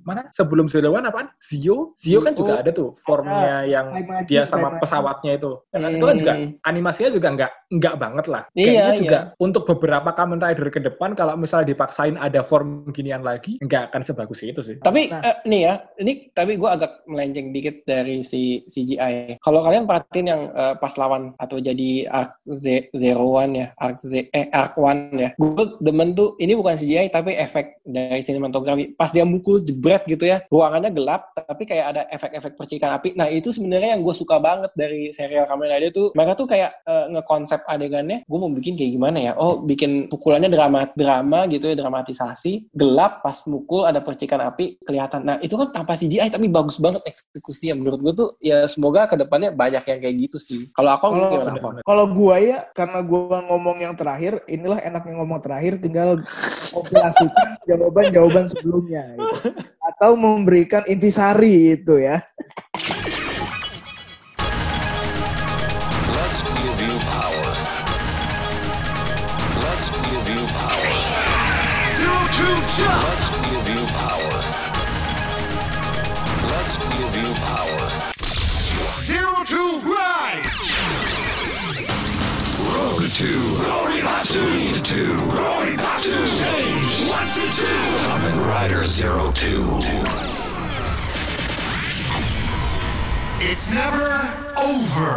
mana? Sebelum Zero One apaan? Zio? Zio kan juga ada tuh formnya yang
Time Magic,
dia sama
Magic.
pesawatnya itu. Ya kan? Itu kan juga
Hmm.
animasinya juga nggak nggak banget lah.
Iya,
Kayaknya
iya.
juga untuk beberapa Kamen Rider ke depan kalau misalnya dipaksain ada form ginian lagi nggak akan sebagus itu sih.
Tapi
Nah.
eh, nih ya, ini tapi gue agak melenceng dikit dari si CGI. Kalau kalian perhatiin yang eh, pas lawan atau jadi Arc Z Zero One ya, Arc Z eh Arc One ya, gue demen tuh ini bukan CGI tapi efek dari sinematografi. Pas dia mukul jebret gitu ya, ruangannya gelap tapi kayak ada efek-efek percikan api. Nah itu sebenarnya yang gue suka banget dari serial Kamen Rider tuh, mereka tuh kayak eh, ngekonsep adegannya. Gue mau bikin kayak gimana ya? Oh bikin pukulannya drama drama gitu ya, dramatisasi, gelap pas mukul ada percikan api kelihatan. Nah itu kan tanpa CGI tapi bagus banget eksekusinya. Menurut gue tuh ya semoga ke depannya banyak yang kayak gitu sih. Kalau aku
Kalau-
gimana?
Kalau gua ya, karena gua ngomong yang terakhir, inilah enaknya ngomong terakhir, tinggal kompilasikan jawaban-jawaban sebelumnya. gitu. Atau memberikan intisari itu ya.
Let's give you power. Let's give you power.
Zero two jump.
Let's give you power. Let's give you power.
Two rise. Road two. Rorimatsu. To two. Rorimatsu. Change. One to two. Kamen Rider Zero two. It's never over.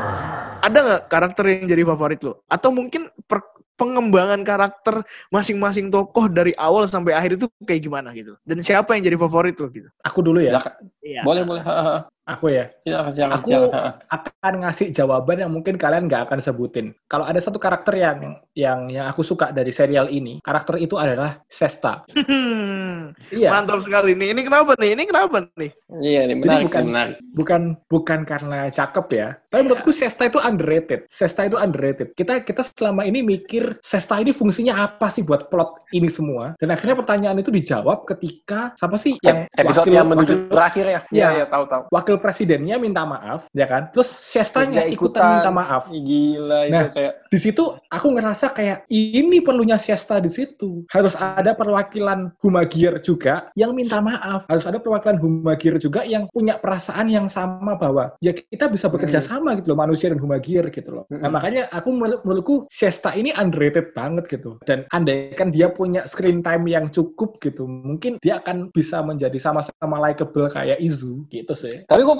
Ada nggak karakter yang jadi favorit lo? Atau mungkin per- pengembangan karakter masing-masing tokoh dari awal sampai akhir itu kayak gimana gitu? Dan siapa yang jadi favorit lo gitu?
Aku dulu ya.
Silakan.
Iya.
Boleh boleh.
Aku ya.
Silakan silakan.
Aku
silakan.
Akan ngasih jawaban yang mungkin kalian nggak akan sebutin. Kalau ada satu karakter yang yang yang aku suka dari serial ini, karakter itu adalah Sesta.
Hmm,
Iya.
Mantap sekali nih. Ini kenapa nih? Ini kenapa nih?
Iya nih menarik
bukan-
menarik.
bukan bukan karena cakep ya. Tapi menurutku Sesta itu underrated. Sesta itu underrated. Kita kita selama ini mikir Sesta ini fungsinya apa sih buat plot ini semua? Dan akhirnya pertanyaan itu dijawab ketika siapa sih yang
Episode
wakil-
yang menuju
wakil-
terakhir ya. Iya
Iya.
iya tahu tahu.
wakil presidennya minta maaf, ya kan? Terus Sestanya
Dia
ikutan minta maaf.
Gila itu
Nah,
kayak
Di situ aku ngerasa kayak ini perlunya Siesta di situ. Harus ada perwakilan Humagir juga yang minta maaf. Harus ada perwakilan Humagir juga yang punya perasaan yang sama bahwa ya kita bisa bekerja
Hmm.
sama gitu loh manusia dan Humagir gitu loh. Nah
Mm-mm.
makanya aku menur- menurutku Siesta ini underrated banget gitu. Dan andai kan dia punya screen time yang cukup gitu, mungkin dia akan bisa menjadi sama-sama likable kayak Izu gitu sih.
Tapi gue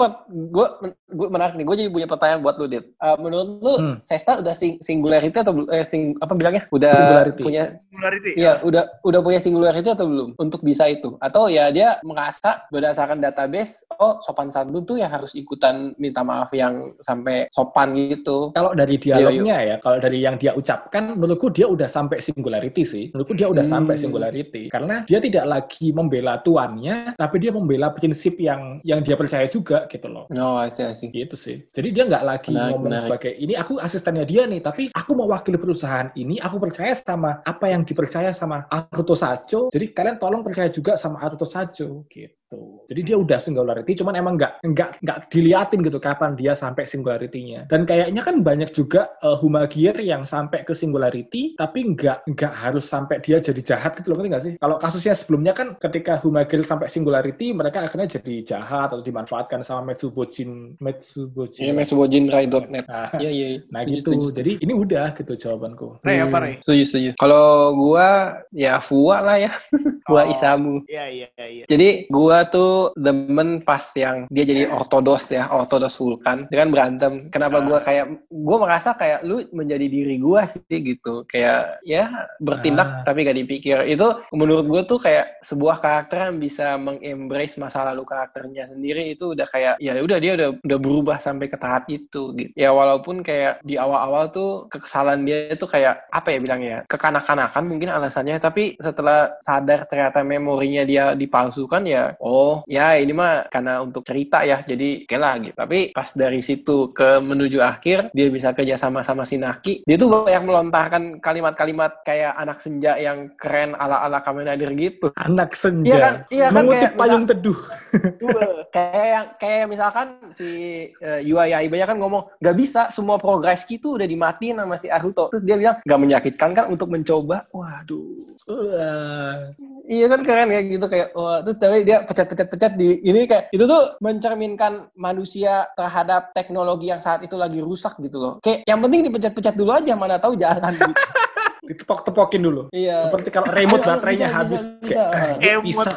gue gue menarik nih. Gue jadi punya pertanyaan buat lu, Dit. Eh, menurut lu
Hmm.
Sesta udah sing- singularity atau? Eh, sing, apa bilangnya? Udah
Singularity.
punya
Singularity.
Iya, udah udah punya singularity atau belum untuk bisa itu? Atau ya dia merasa berdasarkan database, oh sopan santun tuh ya harus ikutan minta maaf yang sampai sopan gitu.
Kalau dari dialognya ya, kalau dari yang dia ucapkan, menurutku dia udah sampai singularity sih. Menurutku dia udah
Hmm.
sampai singularity. Karena dia tidak lagi membela tuannya, tapi dia membela prinsip yang yang dia percaya juga gitu loh.
No, I see, I see.
Gitu sih. Jadi dia nggak lagi
Menarik,
ngomong
menarik.
sebagai ini aku asistennya dia nih, tapi aku mewakili perusahaan ini, aku percaya sama apa yang dipercaya sama Aruto Sajo. Jadi kalian tolong percaya juga sama Aruto Sajo gitu. Jadi dia udah singularity, cuman emang nggak nggak nggak diliatin gitu kapan dia sampai singularity-nya. Dan kayaknya kan banyak juga uh, Humagir yang sampai ke singularity, tapi nggak nggak harus sampai dia jadi jahat gitu loh, ngerti nggak sih? Kalau kasusnya sebelumnya kan ketika Humagir sampai singularity, mereka akhirnya jadi jahat atau dimanfaatkan sama Metsubojin Metsubojin.
Iya, mesubojinrai.net.
Nah,
Iya, iya. iya.
nah
Setuju,
gitu.
setuju, setuju.
Jadi ini udah gitu jawabanku.
Ray, apa
Hmm,
Ray?
Setuju, setuju. Kalau gua ya Fua lah ya. Fua
Oh.
Isamu.
Iya, iya, iya.
Jadi gua gua tuh demen pas yang dia jadi ortodos ya, ortodos Vulkan. Dia kan berantem. Kenapa gua kayak gua merasa kayak lu menjadi diri gua sih gitu. Kayak ya bertindak
Ah.
tapi gak dipikir. Itu menurut gua tuh kayak sebuah karakter yang bisa mengembrace masa lalu karakternya sendiri itu udah kayak ya udah dia udah udah berubah sampai ke tahap itu gitu. Ya walaupun kayak di awal-awal tuh kekesalan dia itu kayak apa ya bilangnya kekanak-kanakan mungkin alasannya tapi setelah sadar ternyata memorinya dia dipalsukan ya oh ya ini mah karena untuk cerita ya jadi oke lah gitu. Tapi pas dari situ ke menuju akhir dia bisa kerja sama sama si Naki. Dia tuh banyak melontarkan kalimat-kalimat kayak anak senja yang keren ala-ala Kamen Rider gitu.
Anak senja.
Iya kan? Iya kan,
Mengutip
kayak
payung teduh.
kayak yang kayak misalkan si uh, Yua Yaibanya kan ngomong nggak bisa semua progres gitu udah dimatiin sama si Aruto. Terus dia bilang nggak menyakitkan kan untuk mencoba? Waduh. Iya kan keren kayak gitu kayak wah. Terus tapi dia pecat-pecat-pecat di ini kayak itu tuh mencerminkan manusia terhadap teknologi yang saat itu lagi rusak gitu loh. Kayak yang penting dipecat-pecat dulu aja mana tahu jalan gitu
Ditepok-tepokin dulu.
iya
Seperti kalau remote
Ayo,
baterainya
bisa,
habis.
bisa, bisa.
Kayak, ah,
Remote.
bisa.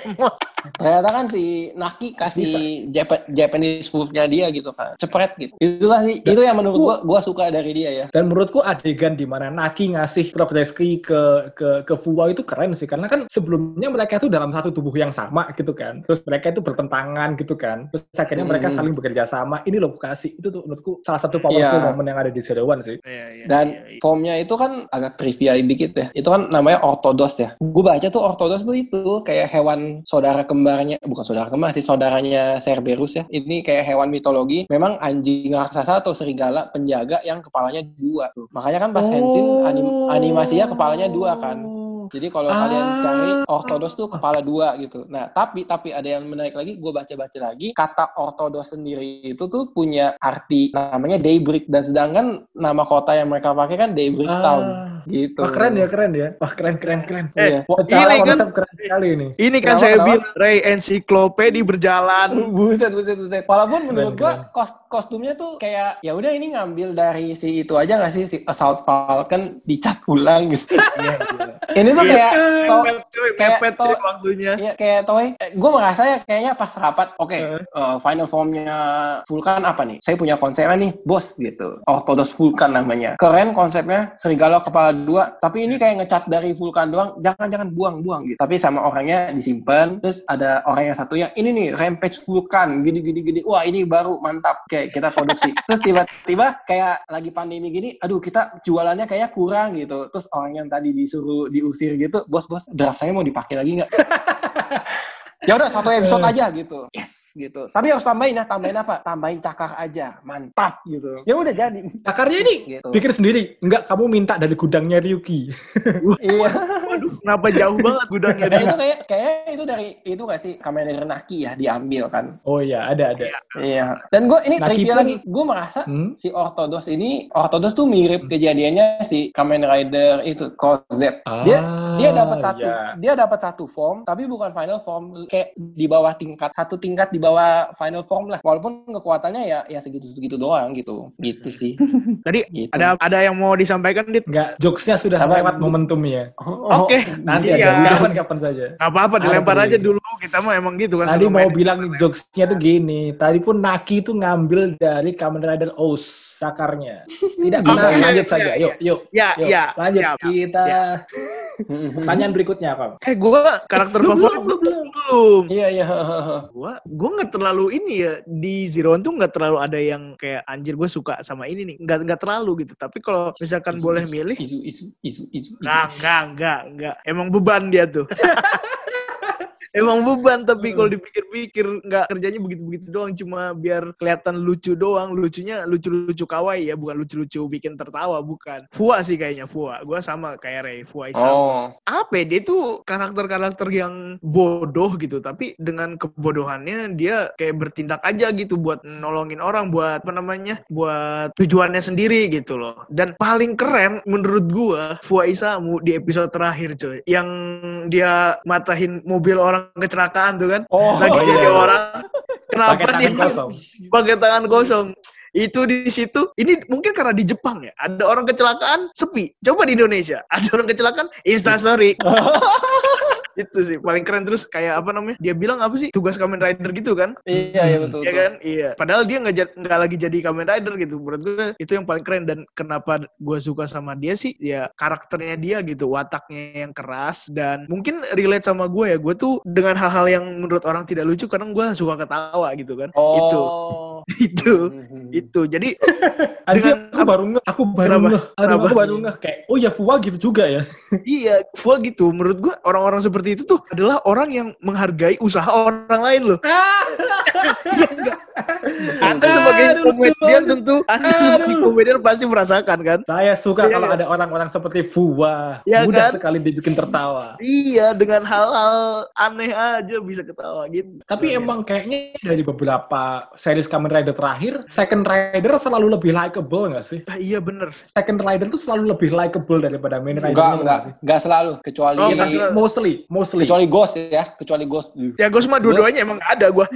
Emot.
ternyata kan si Naki kasih Jap- Japanese move-nya dia gitu kan cepret gitu itulah sih itu yang menurut gua gua suka dari dia ya
Dan menurutku adegan di mana Naki ngasih progreski ke ke ke Fuwa itu keren sih karena kan sebelumnya mereka itu dalam satu tubuh yang sama gitu kan. Terus mereka itu bertentangan gitu kan. Terus akhirnya mereka
Hmm.
saling bekerja sama. Ini loh kasih itu tuh menurutku salah satu powerful
Iya.
momen yang ada di Zero One sih.
Iya, iya,
Dan
iya, iya.
formnya itu kan agak trivia dikit ya. Itu kan namanya ortodos ya. Gue baca tuh ortodos tuh itu kayak hewan saudara kembarnya, bukan saudara kembar sih, saudaranya Cerberus ya. Ini kayak hewan mitologi. Memang anjing raksasa atau serigala penjaga yang kepalanya dua. Tuh. Makanya kan pas Henshin anim- animasinya kepalanya dua kan. Jadi kalau
Ah.
kalian cari ortodos tuh kepala dua gitu. Nah, tapi tapi ada yang menarik lagi, gue baca-baca lagi, kata ortodos sendiri itu tuh punya arti namanya daybreak dan sedangkan nama kota yang mereka pakai kan daybreak town
Ah.
gitu.
Wah keren ya keren ya. Wah keren keren keren.
Iya. Wah,
Secara
ini kan-
konsep keren sekali ini.
Ini kan
Kenapa,
saya bilang, Ray, ensiklopedi berjalan.
buset buset buset. Walaupun menurut
Keren,
gua kos kostumnya tuh kayak ya udah ini ngambil dari si itu aja nggak sih si Assault Falcon dicat ulang gitu.
Iya, iya.
ini tuh kayak to-
Mepet, cuy,
kayak
mepet
to-
cuy waktunya.
Iya kayak toy. Gue merasa ya kayaknya pas rapat, oke,
Heeh.
eh, final formnya Vulkan apa nih? Saya punya konsepnya nih, bos gitu. Orthodox Vulkan namanya. Keren konsepnya, serigala kepala dua. Tapi ini kayak ngecat dari Vulkan doang. Jangan-jangan buang-buang gitu. Tapi sama orangnya disimpan. Terus ada orang yang satunya, ini nih Rampage Vulkan, gini-gini gini. Wah ini baru mantap. Kayak kita produksi. Terus tiba-tiba kayak lagi pandemi gini, aduh kita jualannya kayak kurang gitu. Terus orang yang tadi disuruh diusir gitu, bos bos draft saya mau dipakai lagi nggak? ya udah satu episode aja gitu. Yes gitu. Tapi harus tambahin ya tambahin apa? Tambahin cakar aja. Mantap gitu. Ya udah jadi.
Cakarnya ini
gitu.
pikir sendiri. Enggak, kamu minta dari gudangnya Ryuki.
iya.
Waduh, kenapa jauh banget gudangnya
nah itu kayak kayak itu dari itu gak sih? Kamen Rider Naki ya diambil kan?
Oh iya, ada ada.
iya. Dan gue ini
Naki
trivia
pun-
lagi. Gue merasa
Hmm?
si Orthodos ini Orthodos tuh mirip kejadiannya si Kamen Rider itu Crozet dia dia dapat
Ah,
satu
iya.
dia dapat satu form tapi bukan final form kayak di bawah tingkat satu tingkat di bawah final form lah walaupun kekuatannya ya ya segitu segitu doang gitu gitu sih
Tadi
gitu.
ada ada yang mau disampaikan, Dit?
Enggak, jokesnya sudah
Apa?
lewat momentumnya.
Oh,
Oke,
Nanti
iya.
aja, kapan-kapan saja.
Nggak apa-apa,
Ada
dilempar
dulu.
aja dulu. Kita mah emang gitu kan.
Tadi mau bilang jokesnya tuh gini. Tadi pun Naki itu ngambil dari Kamen Rider Oz sakarnya. Tidak bisa lanjut saja. Yuk, yuk.
Ya,
yuk.
ya.
Lanjut
siap.
kita.
siap.
Pertanyaan berikutnya, Kang.
Eh, gue karakter favorit belum. belum.
iya iya
Gua gue nggak terlalu ini ya di Zero One tuh nggak terlalu ada yang kayak anjir gue suka sama ini nih. Nggak nggak terlalu gitu. Tapi kalau misalkan
Isu,
boleh
isu,
milih,
isu isu isu isu
Enggak, enggak, enggak, enggak. Emang beban dia tuh. Emang beban tapi kalau dipikir-pikir nggak kerjanya begitu-begitu doang cuma biar kelihatan lucu doang. Lucunya lucu-lucu kawaii ya bukan lucu-lucu bikin tertawa bukan. Fua sih kayaknya Fua. Gue sama kayak Ray Fua Isamu
oh.
Apa ya, dia tuh karakter-karakter yang bodoh gitu tapi dengan kebodohannya dia kayak bertindak aja gitu buat nolongin orang buat apa namanya buat tujuannya sendiri gitu loh. Dan paling keren menurut gua Fua Isamu di episode terakhir coy yang dia matahin mobil orang kecelakaan tuh kan.
Oh
lagi
iya.
jadi orang kenapa
Pakai
dia
tangan kosong.
pakai tangan kosong. Itu di situ. Ini mungkin karena di Jepang ya ada orang kecelakaan sepi. Coba di Indonesia ada orang kecelakaan instastory itu sih paling keren. Terus kayak apa namanya dia bilang apa sih tugas Kamen Rider gitu kan?
Iya, iya betul.
Iya kan? Iya. Padahal dia nggak nggak lagi jadi Kamen Rider gitu. Menurut gue itu yang paling keren. Dan kenapa gue suka sama dia sih ya karakternya dia gitu wataknya yang keras. Dan mungkin relate sama gue ya gue tuh dengan hal-hal yang menurut orang tidak lucu kadang gue suka ketawa gitu kan. Itu
Oh.
itu.
Mhm.
itu. Jadi Dengan
aku baru ngeh, aku baru ngeh, aku baru ngeh. Kayak, oh ya Fua gitu juga ya.
Iya, gua gitu. Menurut gua orang-orang seperti itu tuh adalah orang yang menghargai usaha orang lain loh. Anda sebagai komedian tentu, Anda sebagai komedian pasti merasakan kan?
Saya suka
Iya,
kalau
iya.
ada orang-orang seperti Fua,
Iya
mudah
kan?
sekali dibikin tertawa.
Iya, dengan hal-hal aneh aja bisa ketawa gitu.
Tapi emang kayaknya dari beberapa series Kamen Rider terakhir, Second Rider selalu lebih likable nggak sih?
Ah, iya bener.
Second Rider tuh selalu lebih likable daripada Main Rider.
Enggak, enggak, enggak selalu kecuali
Oh,
Iya, mostly, mostly.
kecuali Ghost ya, kecuali Ghost.
Ya gue semua dua-duanya emang nggak ada gua.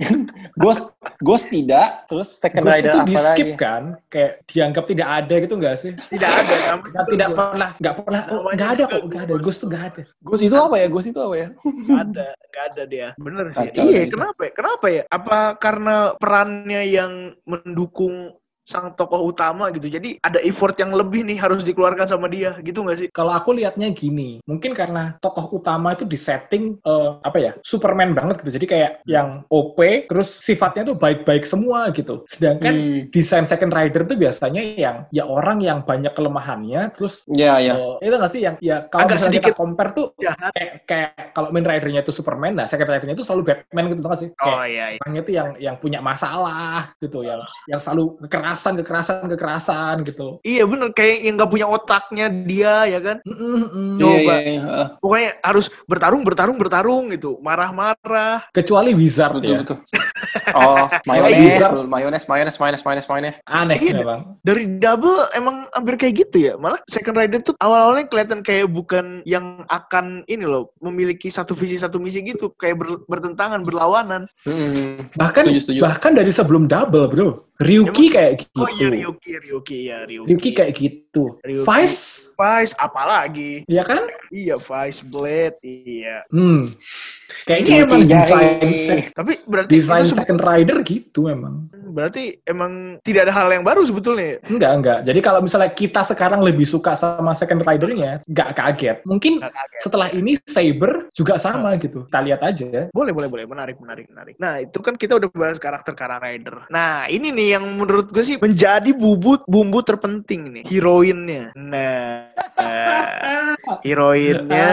Ghost Ghost tidak, terus Second
Ghost
Rider
itu
apa
di skip
lagi?
kan, kayak dianggap tidak ada gitu nggak sih?
Tidak ada.
Nggak, tidak
Ghost.
pernah, nggak pernah, oh, nggak ada kok, nggak ada.
Ghost.
Ghost tuh nggak ada.
Ghost itu apa ya? Ghost itu apa ya?
Nggak ada, nggak ada dia. Bener sih.
Kacau
iya, kenapa? ya? Kenapa ya? Apa karena perannya yang mendukung sang tokoh utama gitu. Jadi ada effort yang lebih nih harus dikeluarkan sama dia, gitu nggak sih?
Kalau aku lihatnya gini, mungkin karena tokoh utama itu disetting eh, apa ya, Superman banget gitu. Jadi kayak yang OP, terus sifatnya tuh baik-baik semua gitu. Sedangkan
Hmm.
desain Second Rider tuh biasanya yang ya orang yang banyak kelemahannya, terus
Ya, ya.
eh, itu nggak sih yang ya kalau
Agak
misalnya
sedikit
kita compare tuh
Jahat.
kayak kayak kalau main ridernya itu Superman, nah Second Ridernya itu selalu Batman gitu nggak sih? Kayak
iya, iya.
orangnya itu yang yang punya masalah gitu, yang yang selalu kekerasan, kekerasan, kekerasan gitu.
Iya bener, kayak yang nggak punya otaknya dia ya kan.
Mm, mm, mm.
Coba.
Iya, iya, iya.
Pokoknya harus bertarung, bertarung, bertarung gitu. Marah-marah.
Kecuali Wizard
Betul,
ya.
betul. Oh, mayones, mayones, mayones, mayones, mayones, mayones.
Aneh
Iya,
memang.
Dari double emang hampir kayak gitu ya. Malah second rider tuh awal-awalnya kelihatan kayak bukan yang akan ini loh memiliki satu visi satu misi gitu, kayak ber- bertentangan, berlawanan.
Hmm.
Bahkan
Setuju, setuju.
bahkan dari sebelum double, Bro. Ryuki kayak gitu.
Oh iya Ryuki, Ryuki ya Ryuki.
Ryuki kayak gitu.
Ryuki.
Vice,
Vice apalagi?
ya kan?
Iya Vice Blade, iya.
Hmm. Kayaknya
Cuci
emang se-
Tapi berarti sebe-
Second Rider gitu emang.
berarti emang tidak ada hal yang baru sebetulnya.
Enggak, enggak. Jadi kalau misalnya kita sekarang lebih suka sama Second Rider-nya, nggak kaget. Mungkin
Nggak kaget.
setelah ini Saber juga sama gitu. Kita lihat aja.
Boleh, boleh, boleh. Menarik, menarik, menarik. Nah, itu kan kita udah bahas karakter Kamen Rider. Nah, ini nih yang menurut gue sih menjadi bubut bumbu terpenting nih. Heroinnya. Nah, heroinnya,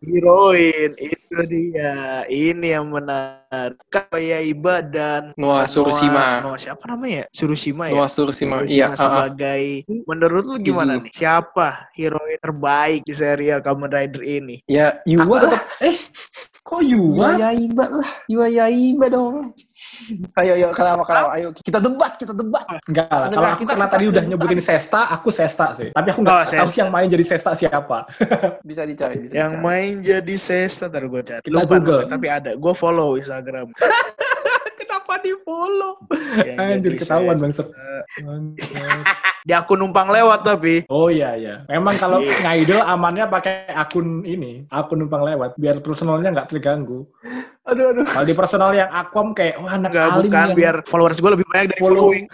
heroin itu dia. Ini yang benar. Kayaiba dan
Noah Surushima.
Noah, siapa namanya? Surushima ya.
Noah Surushima.
Surushima
Iya, ah, ah.
sebagai menurut lu gimana
Setuju.
nih? Siapa heroin terbaik di serial Kamen Rider ini?
Ya,
Aku
Yua
tetap, eh, kok Yua?
Yaiba lah. Yua Yaiba dong. Ayo, ayo, kenapa, kenapa? Ayo, kita debat, kita debat.
Enggak lah. Kalau aku
kita
karena
suka
tadi udah nyebutin Sesta, aku Sesta sih. Tapi aku
Oh,
nggak tahu yang main jadi Sesta siapa.
Bisa dicari, bisa
Yang
dicari.
main jadi Sesta ntar gue cari.
Kita
Lupa
Google.
tapi ada. Gue follow Instagram.
Kenapa di follow?
Yang
Anjir
jadi
ketahuan
Sesta.
bang.
Di akun numpang lewat tapi.
Oh iya iya. Memang kalau ngaidol amannya pakai akun ini, akun numpang lewat, biar personalnya nggak terganggu.
Aduh, aduh.
Kalau di personal yang akom kayak wah anak
Enggak,
alim
bukan.
yang
Biar followers gue lebih banyak dari
follow.
following.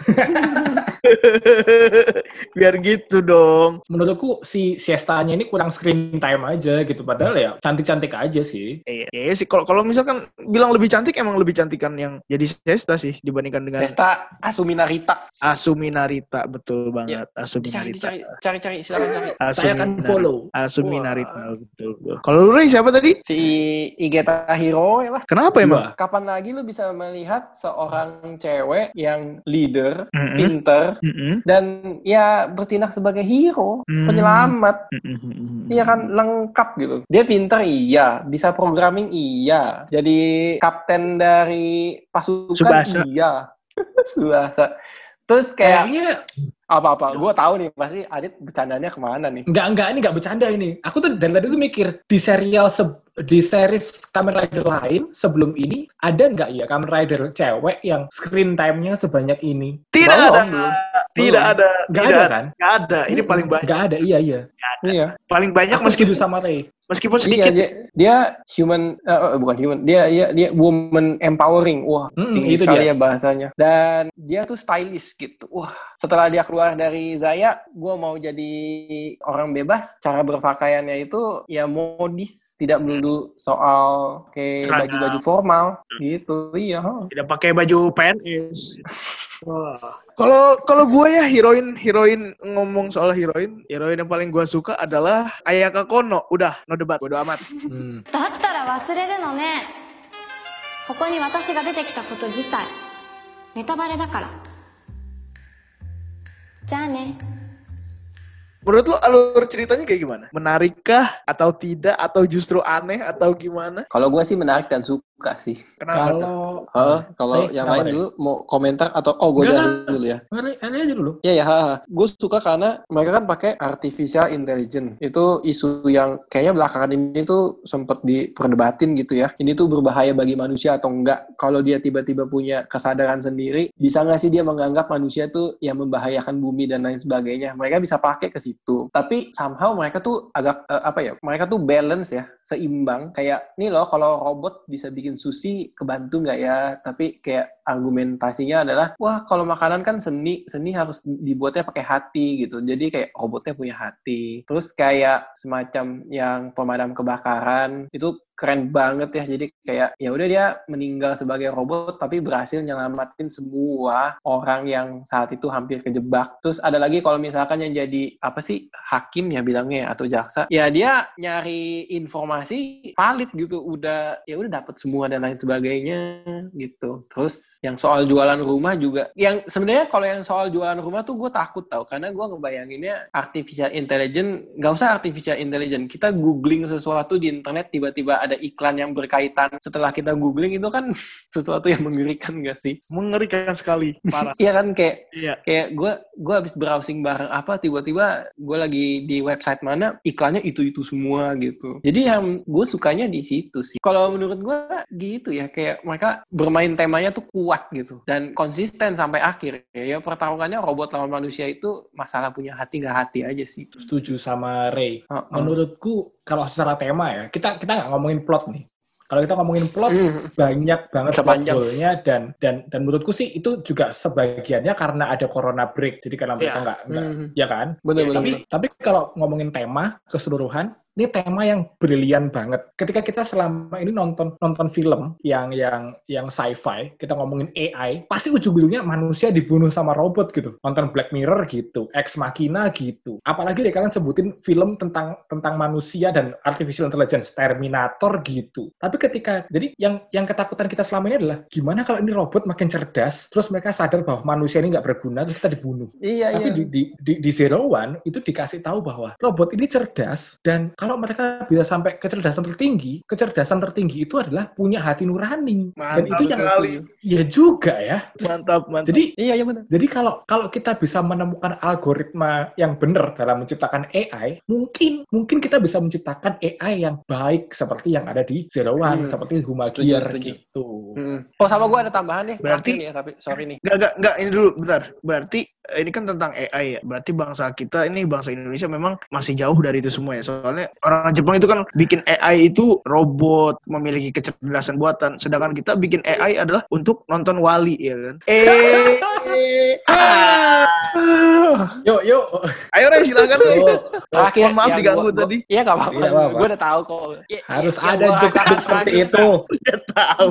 biar gitu dong.
menurutku si Siesta-nya ini kurang screen time aja gitu. Padahal ya cantik-cantik aja sih.
Iya, iya sih. Kalau kalau misalkan bilang lebih cantik, emang lebih cantikan yang jadi Sesta sih dibandingkan dengan
Sesta Asumi Narita.
Asumi Narita. Betul banget. Asumi
Dicari,
Narita.
dicari, cari, cari, silakan cari.
Saya akan follow.
Asumi
Wah.
Narita. Betul. Kalau lu Ray, siapa tadi?
Si Igeta Hiro ya lah.
Kenapa emang?
Dua.
Kapan lagi lu bisa melihat seorang cewek yang leader,
Mm-mm.
pinter,
Mm-mm.
dan ya bertindak sebagai hero,
Hmm.
penyelamat. Iya kan lengkap gitu. Dia pinter iya, bisa programming iya. Jadi kapten dari pasukan
Tsubasa.
iya. Subasa. Terus kayak
Kayaknya
apa-apa, gue tahu nih pasti Adit bercandanya ke mana nih.
Enggak, enggak, ini enggak bercanda ini. Aku tuh dari tadi tuh mikir, di serial se- di series Kamen Rider lain sebelum ini ada nggak ya Kamen Rider cewek yang screen time-nya sebanyak ini?
Tidak
Belum,
ada.
belum.
Tidak ada.
Nggak
tidak
ada kan?
Nggak ada. Ini paling banyak.
Nggak ada, iya iya.
Iya.
Paling banyak
Aku
meskipun
sama Ray.
meskipun
Iya,
sedikit.
dia, dia human eh, eh, bukan human. Dia dia dia woman empowering. Wah, tinggi
itu
sekali
dia.
ya bahasanya. Dan dia tuh stylish gitu. Wah, setelah dia keluar dari Zaya, gue mau jadi orang bebas. Cara berpakaiannya itu ya modis, tidak melulu soal kayak
Seragam.
baju-baju formal gitu. Iya. huh.
Tidak pakai baju PNS. Wah. Kalau kalau gue ya heroin heroin ngomong soal heroin, heroin yang paling gue suka adalah Ayaka Kono. Udah, no debat, bodo amat.
Hmm.
だったら忘れるのねここに私が出てきたこと自体ネタバレだから Cane. Ya.
Menurut lo alur ceritanya kayak gimana? Menarikkah atau tidak atau justru aneh atau gimana?
Kalau gue sih menarik dan suka sih.
Kenapa?
Kalau
Heeh, kalau
Ray,
yang lain dulu mau komentar atau oh gue jelasin dulu ya.
Ray aja dulu.
Iya ya, gue suka karena mereka kan pakai artificial intelligence. Itu isu yang kayaknya belakangan ini tuh sempet diperdebatin gitu ya. Ini tuh berbahaya bagi manusia atau enggak? Kalau dia tiba-tiba punya kesadaran sendiri, bisa nggak sih dia menganggap manusia tuh yang membahayakan bumi dan lain sebagainya? Mereka bisa pakai ke situ. Tapi somehow mereka tuh agak eh, apa ya? Mereka tuh balance ya, seimbang. Kayak nih loh, kalau robot bisa bikin sushi, kebantu nggak ya? Tapi kayak argumentasinya adalah wah kalau makanan kan seni seni harus dibuatnya pakai hati gitu jadi kayak robotnya punya hati terus kayak semacam yang pemadam kebakaran itu keren banget ya. Jadi kayak ya udah dia meninggal sebagai robot tapi berhasil nyelamatin semua orang yang saat itu hampir kejebak. Terus ada lagi kalau misalkan yang jadi apa sih hakim ya bilangnya ya, atau jaksa. Ya dia nyari informasi valid gitu. Udah ya udah dapat semua dan lain sebagainya gitu. Terus yang soal jualan rumah juga yang sebenarnya kalau yang soal jualan rumah tuh gue takut tau. Karena gue ngebayanginnya artificial intelligence nggak usah artificial intelligence. Kita googling sesuatu di internet tiba-tiba ada iklan yang berkaitan. Setelah kita googling itu kan sesuatu yang mengerikan gak sih?
Mengerikan sekali, parah.
iya kan? Kayak
Iya.
kayak gue gue habis browsing barang apa tiba-tiba gue lagi di website mana iklannya itu itu semua gitu. Jadi yang gue sukanya di situ sih. Kalau menurut gue gitu ya kayak mereka bermain temanya tuh kuat gitu. Dan konsisten sampai akhir. Ya, ya pertarungannya robot lawan manusia itu masalah punya hati nggak hati aja sih.
Setuju sama Ray.
Heeh.
Menurutku kalau secara tema ya, kita kita nggak ngomongin plot nih. Kalau kita ngomongin plot,
Hmm.
banyak banget hole-nya dan dan dan menurutku sih itu juga sebagiannya karena ada corona break. Jadi karena mereka
Iya.
nggak nggak
Hmm.
ya kan?
bener bener
tapi
bener.
tapi kalau ngomongin tema keseluruhan, ini tema yang brilian banget. Ketika kita selama ini nonton nonton film yang yang yang sci-fi, kita ngomongin AI, pasti ujung-ujungnya manusia dibunuh sama robot gitu. Nonton Black Mirror gitu, Ex Machina gitu. Apalagi deh kalian sebutin film tentang tentang manusia dan artificial intelligence, Terminator gitu. Tapi ketika jadi yang yang ketakutan kita selama ini adalah gimana kalau ini robot makin cerdas, terus mereka sadar bahwa manusia ini nggak berguna, terus kita dibunuh.
iya
Tapi
iya
di, di, di, di Zero One itu dikasih tahu bahwa robot ini cerdas dan kalau mereka bisa sampai kecerdasan tertinggi, kecerdasan tertinggi itu adalah punya hati nurani. dan
Mantap
itu yang
sekali.
iya juga ya.
Mantap, mantap.
Jadi
iya iya bener
jadi kalau kalau kita bisa menemukan algoritma yang benar dalam menciptakan AI, mungkin mungkin kita bisa menciptakan AI yang baik seperti yang ada di Zero One,
Hmm,
seperti Huma
setuju,
Gear
setuju.
gitu.
Hmm. oh sama gue ada tambahan nih
Berarti-
nih ya tapi sorry nih
Enggak, enggak, enggak, ini dulu, bentar. Berarti ini kan tentang AI ya. Berarti bangsa kita ini bangsa Indonesia memang masih jauh dari itu semua ya. Soalnya orang Jepang itu kan bikin AI itu robot, memiliki kecerdasan buatan. Sedangkan kita bikin AI adalah untuk nonton wali ya kan. Eh, ah.
Yuk, yuk.
Ayo Ray, silakan Ray.
Oh,
Terakhir,
Mohon maaf
yang
diganggu
gua-
tadi.
Iya nggak apa-apa.
Iya.
Gue udah tahu kok. Ya,
harus ada jokes seperti itu.
Udah tahu.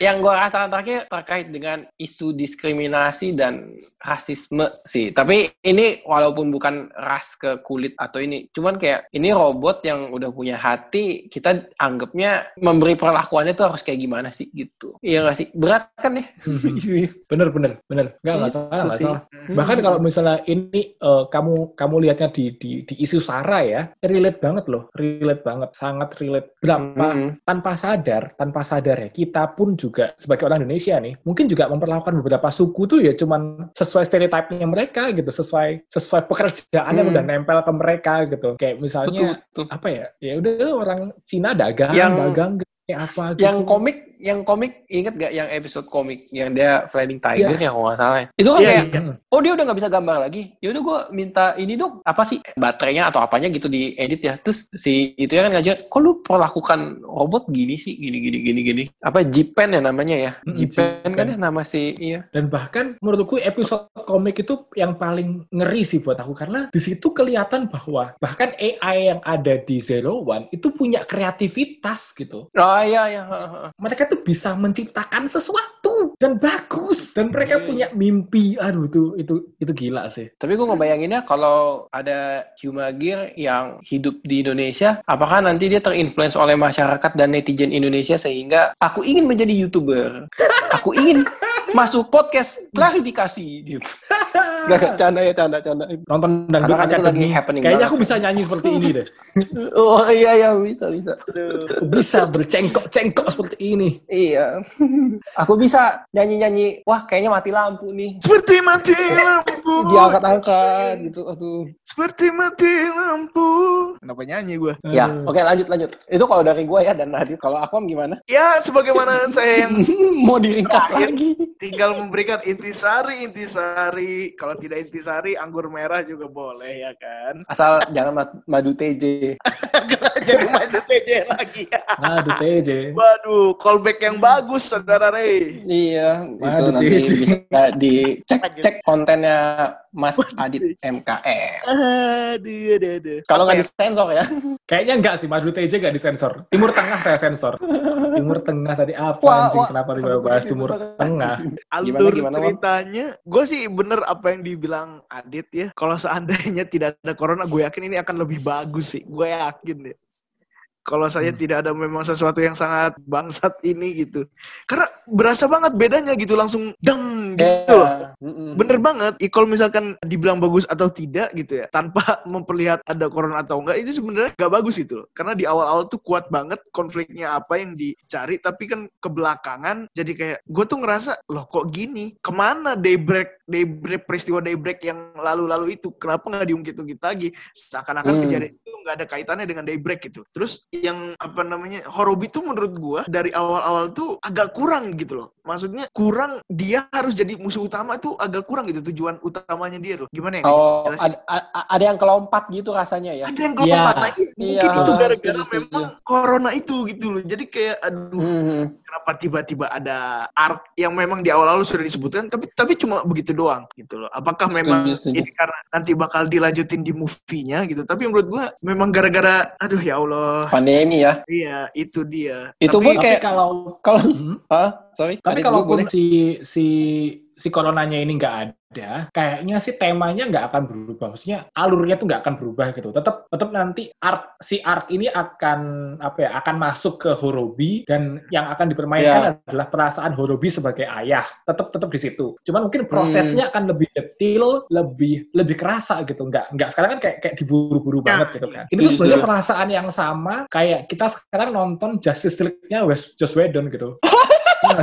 Yang gue rasakan terakhir terkait dengan isu diskriminasi dan rasisme sih. Tapi ini walaupun bukan ras ke kulit atau ini, cuman kayak ini robot yang udah punya hati, kita anggapnya memberi perlakuannya tuh harus kayak gimana sih gitu. Iya nggak sih? Berat kan ya?
bener bener bener nggak nggak
Itu
salah nggak
sih.
salah bahkan kalau misalnya ini eh, kamu kamu lihatnya di, di di isu sara ya relate banget loh relate banget, sangat relate. Berapa
Mm.
tanpa sadar, tanpa sadar ya, kita pun juga sebagai orang Indonesia nih, mungkin juga memperlakukan beberapa suku tuh ya cuman sesuai stereotipnya mereka gitu, sesuai sesuai pekerjaan yang
Hmm.
udah nempel ke mereka gitu. Kayak misalnya
Betul, betul.
apa ya? Ya udah orang Cina dagang,
Yang-
dagang gitu, kayak apa gitu.
Yang komik, yang komik inget gak yang episode komik yang dia Flying Tiger
Iya.
ya kalau nggak salah. ya? Itu kan
Iya,
kayak,
iya.
Hmm.
oh dia udah nggak bisa gambar lagi. Ya udah gue minta ini dong, apa sih baterainya atau apanya gitu di edit ya. Terus si itu ya kan ngajak, kok lu perlakukan robot gini sih, gini gini gini gini. Apa Jipen ya namanya ya?
Mm-mm,
Jipen kan ya nama si iya.
Dan bahkan menurutku episode komik itu yang paling ngeri sih buat aku karena di situ kelihatan bahwa bahkan AI yang ada di Zero One itu punya kreativitas gitu.
Oh iya iya.
Mereka tuh bisa menciptakan sesuatu dan bagus dan mereka
Hmm.
punya mimpi. Aduh itu itu itu gila sih.
Tapi gue ngebayanginnya kalau ada Humagir yang hidup di Indonesia, apakah nanti dia terinfluence oleh masyarakat dan netizen Indonesia sehingga aku ingin menjadi YouTuber. Aku ingin masuk podcast klarifikasi gitu. Gak, gak, canda ya, canda, canda.
Nonton dangdut
Karena kan itu lagi happening
Kayaknya
banget.
aku bisa nyanyi seperti ini deh.
Oh iya, iya, bisa, bisa.
Bisa bercengkok-cengkok seperti ini.
Iya. Aku bisa nyanyi-nyanyi, wah kayaknya mati lampu nih.
Seperti mati lampu.
Diangkat-angkat gitu, aduh.
Seperti mati lampu. Kenapa nyanyi gue?
Ya, oke lanjut, lanjut. Itu kalau dari gue ya dan Nadit. Kalau aku gimana?
Ya, sebagaimana saya yang
Mau diringkas lagi.
Tinggal memberikan intisari, intisari. Kalau tidak intisari, anggur merah juga boleh ya kan?
Asal jangan ma- madu TJ.
Jadi main TJ lagi.
Aduh TJ.
Waduh, callback yang bagus, saudara Ray.
Iya, itu
Madu
nanti
TJ.
bisa dicek-cek kontennya Mas Adit MKM.
Aduh, aduh, aduh.
Kalau nggak disensor ya.
Kayaknya enggak sih, Madu TJ enggak disensor. Timur Tengah saya sensor. Timur Tengah tadi apa
Wah,
anjing?
wah.
Kenapa tiba-tiba bahas Timur Tengah?
Alur
gimana, Wan?
ceritanya, gue sih bener apa yang dibilang Adit ya. Kalau seandainya tidak ada corona, gue yakin ini akan lebih bagus sih. Gue yakin deh. Kalau saya
Hmm.
tidak ada memang sesuatu yang sangat bangsat ini gitu. Karena berasa banget bedanya gitu langsung deng gitu loh.
Iya. Mm-mm.
Bener banget. Kalau misalkan dibilang bagus atau tidak gitu ya, tanpa memperlihat ada corona atau enggak, itu sebenarnya nggak bagus gitu loh. Karena di awal-awal tuh kuat banget konfliknya apa yang dicari, tapi kan kebelakangan jadi kayak gue tuh ngerasa loh kok gini? Ke mana daybreak, daybreak peristiwa daybreak yang lalu-lalu itu? Kenapa nggak diungkit-ungkit lagi? Seakan-akan
Hmm.
kejadian itu nggak ada kaitannya dengan daybreak gitu. Terus yang apa namanya Horobi tuh menurut gua dari awal-awal tuh agak kurang gitu loh. Maksudnya kurang dia harus jadi musuh utama tuh agak kurang gitu tujuan utamanya dia tuh. Gimana ya?
Oh, ada, ada yang kelompat gitu rasanya ya.
ada yang
Iya.
kelompat nah, i- mungkin
Iya,
itu gara-gara memang corona itu gitu loh. Jadi kayak aduh
Hmm.
Kenapa tiba-tiba ada arc yang memang di awal-awal sudah disebutkan tapi tapi cuma begitu doang gitu loh. Apakah
Setuju,
memang
setuju.
ini karena nanti bakal dilanjutin di movie-nya gitu. Tapi menurut gua memang gara-gara aduh ya Allah.
Pandemi ya.
Iya, itu dia.
Itu
Tapi-
pun
Tapi
kayak
kalau
kalau
Hmm?
Hah? Sorry.
Tapi kalau si si si coronanya ini nggak ada, kayaknya sih temanya nggak akan berubah. Maksudnya alurnya tuh nggak akan berubah gitu. Tetap tetap nanti art si art ini akan apa ya? Akan masuk ke Horobi dan yang akan dipermainkan adalah perasaan Horobi sebagai ayah. Tetap tetap di situ. Cuman mungkin prosesnya akan lebih detil, lebih lebih kerasa gitu. Nggak nggak sekarang kan kayak kayak diburu-buru
Ya,
banget gitu kan. Ini tuh sebenarnya perasaan yang sama kayak kita sekarang nonton Justice League-nya Joss Whedon gitu. Iya?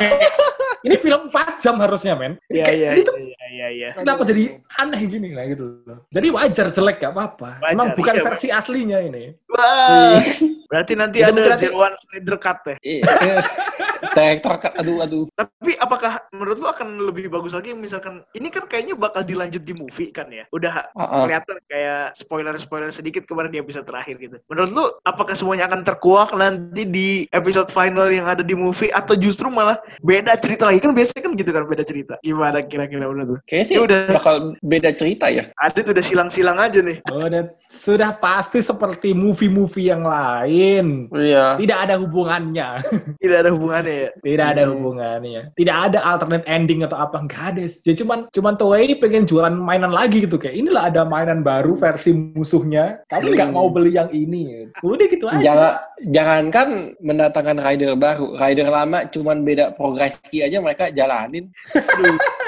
Kayak, ini film 4 jam harusnya, men.
Iya,
Kayak,
iya,
ini tuh
iya, iya, iya.
kenapa jadi aneh gini lah gitu loh. Jadi wajar jelek gak apa-apa.
Wajar,
Emang bukan
iya,
versi aslinya ini.
Wah, berarti nanti
Itu
ada Zero One Snyder Cut ya.
Iya. Direktor cut, aduh aduh.
Tapi apakah menurut lu akan lebih bagus lagi misalkan ini kan kayaknya bakal dilanjut di movie kan ya? Udah
Uh-uh.
kelihatan kayak spoiler-spoiler sedikit kemarin di episode terakhir gitu. Menurut lu apakah semuanya akan terkuak nanti di episode final yang ada di movie atau justru malah beda cerita lagi? Kan biasanya kan gitu kan beda cerita. Gimana kira-kira menurut lu?
Kayaknya sih
Ya udah.
bakal beda cerita ya.
Adit udah silang-silang aja nih.
Oh, dan sudah pasti seperti movie-movie yang lain.
Iya.
Tidak ada hubungannya.
Tidak ada hubungannya ya.
Tidak ada
Hmm.
hubungannya. Tidak ada alternate ending atau apa. Enggak ada. Jadi cuman cuman Toei pengen jualan mainan lagi gitu kayak inilah ada mainan baru versi musuhnya. Kamu nggak
Hmm.
mau beli yang ini. Udah gitu aja.
Jangan jangankan mendatangkan rider baru, rider lama cuman beda progresi aja mereka jalanin.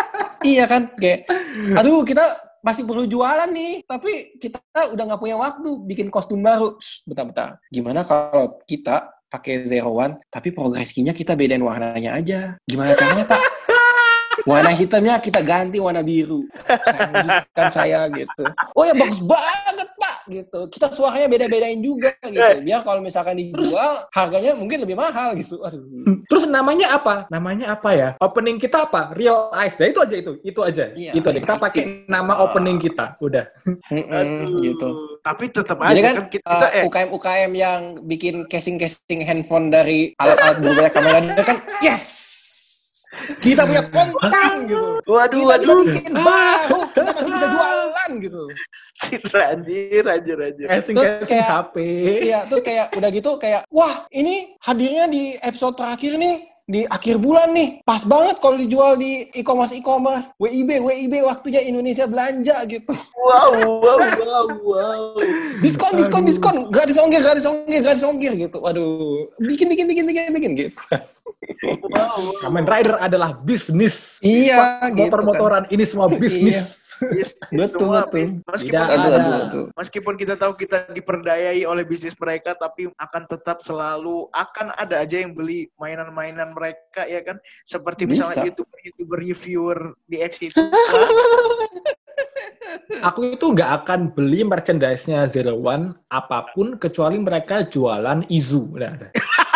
iya kan kayak aduh kita masih perlu jualan nih, tapi kita udah nggak punya waktu bikin kostum baru. Shh, bentar-bentar. Gimana kalau kita pakai Zero One, tapi progress key-nya kita bedain warnanya aja. Gimana caranya, Pak? Warna hitamnya kita ganti warna biru. Kan saya gitu. Oh ya bagus banget. Gitu. Kita suaranya beda-bedain juga gitu. Biar kalau misalkan dijual, harganya mungkin lebih mahal gitu. Aduh.
Terus namanya apa? Namanya apa ya? Opening kita apa? Real Eyes. Ya itu aja itu. Itu aja.
Iya,
itu aja. Kita
basic.
pakai nama opening kita. Udah.
Mm-mm, gitu.
Tapi tetap
Jadi
aja
kan,
kan, kita
uh,
eh
UKM-UKM yang bikin casing-casing handphone dari alat-alat berbayar kamera dia kan yes kita punya konten gitu
waduh
kita bisa
waduh
bikin baru kita masih bisa jualan gitu
Citra anjir anjir anjir.
Casing
Terus kayak-
HP.
iya terus kayak udah gitu kayak wah ini hadirnya di episode terakhir nih di akhir bulan nih pas banget kalau dijual di e-commerce e-commerce WIB WIB waktunya Indonesia belanja gitu
Wow wow wow wow.
diskon diskon diskon gratis ongkir gratis ongkir gratis ongkir gitu waduh bikin bikin bikin bikin bikin gitu
wow.
Kamen Rider adalah bisnis.
iya gitu kan.
Motor-motoran ini semua bisnis.
Bis-
Betul,
semua
betul.
Meskipun
Tidak
aduh
meskipun kita tahu kita diperdayai oleh bisnis mereka, tapi akan tetap selalu akan ada aja yang beli mainan-mainan mereka ya kan. Seperti misalnya
Bisa.
youtuber youtuber reviewer di X itu.
Aku itu nggak akan beli merchandise-nya Zero One apa pun kecuali mereka jualan Izu. Udah,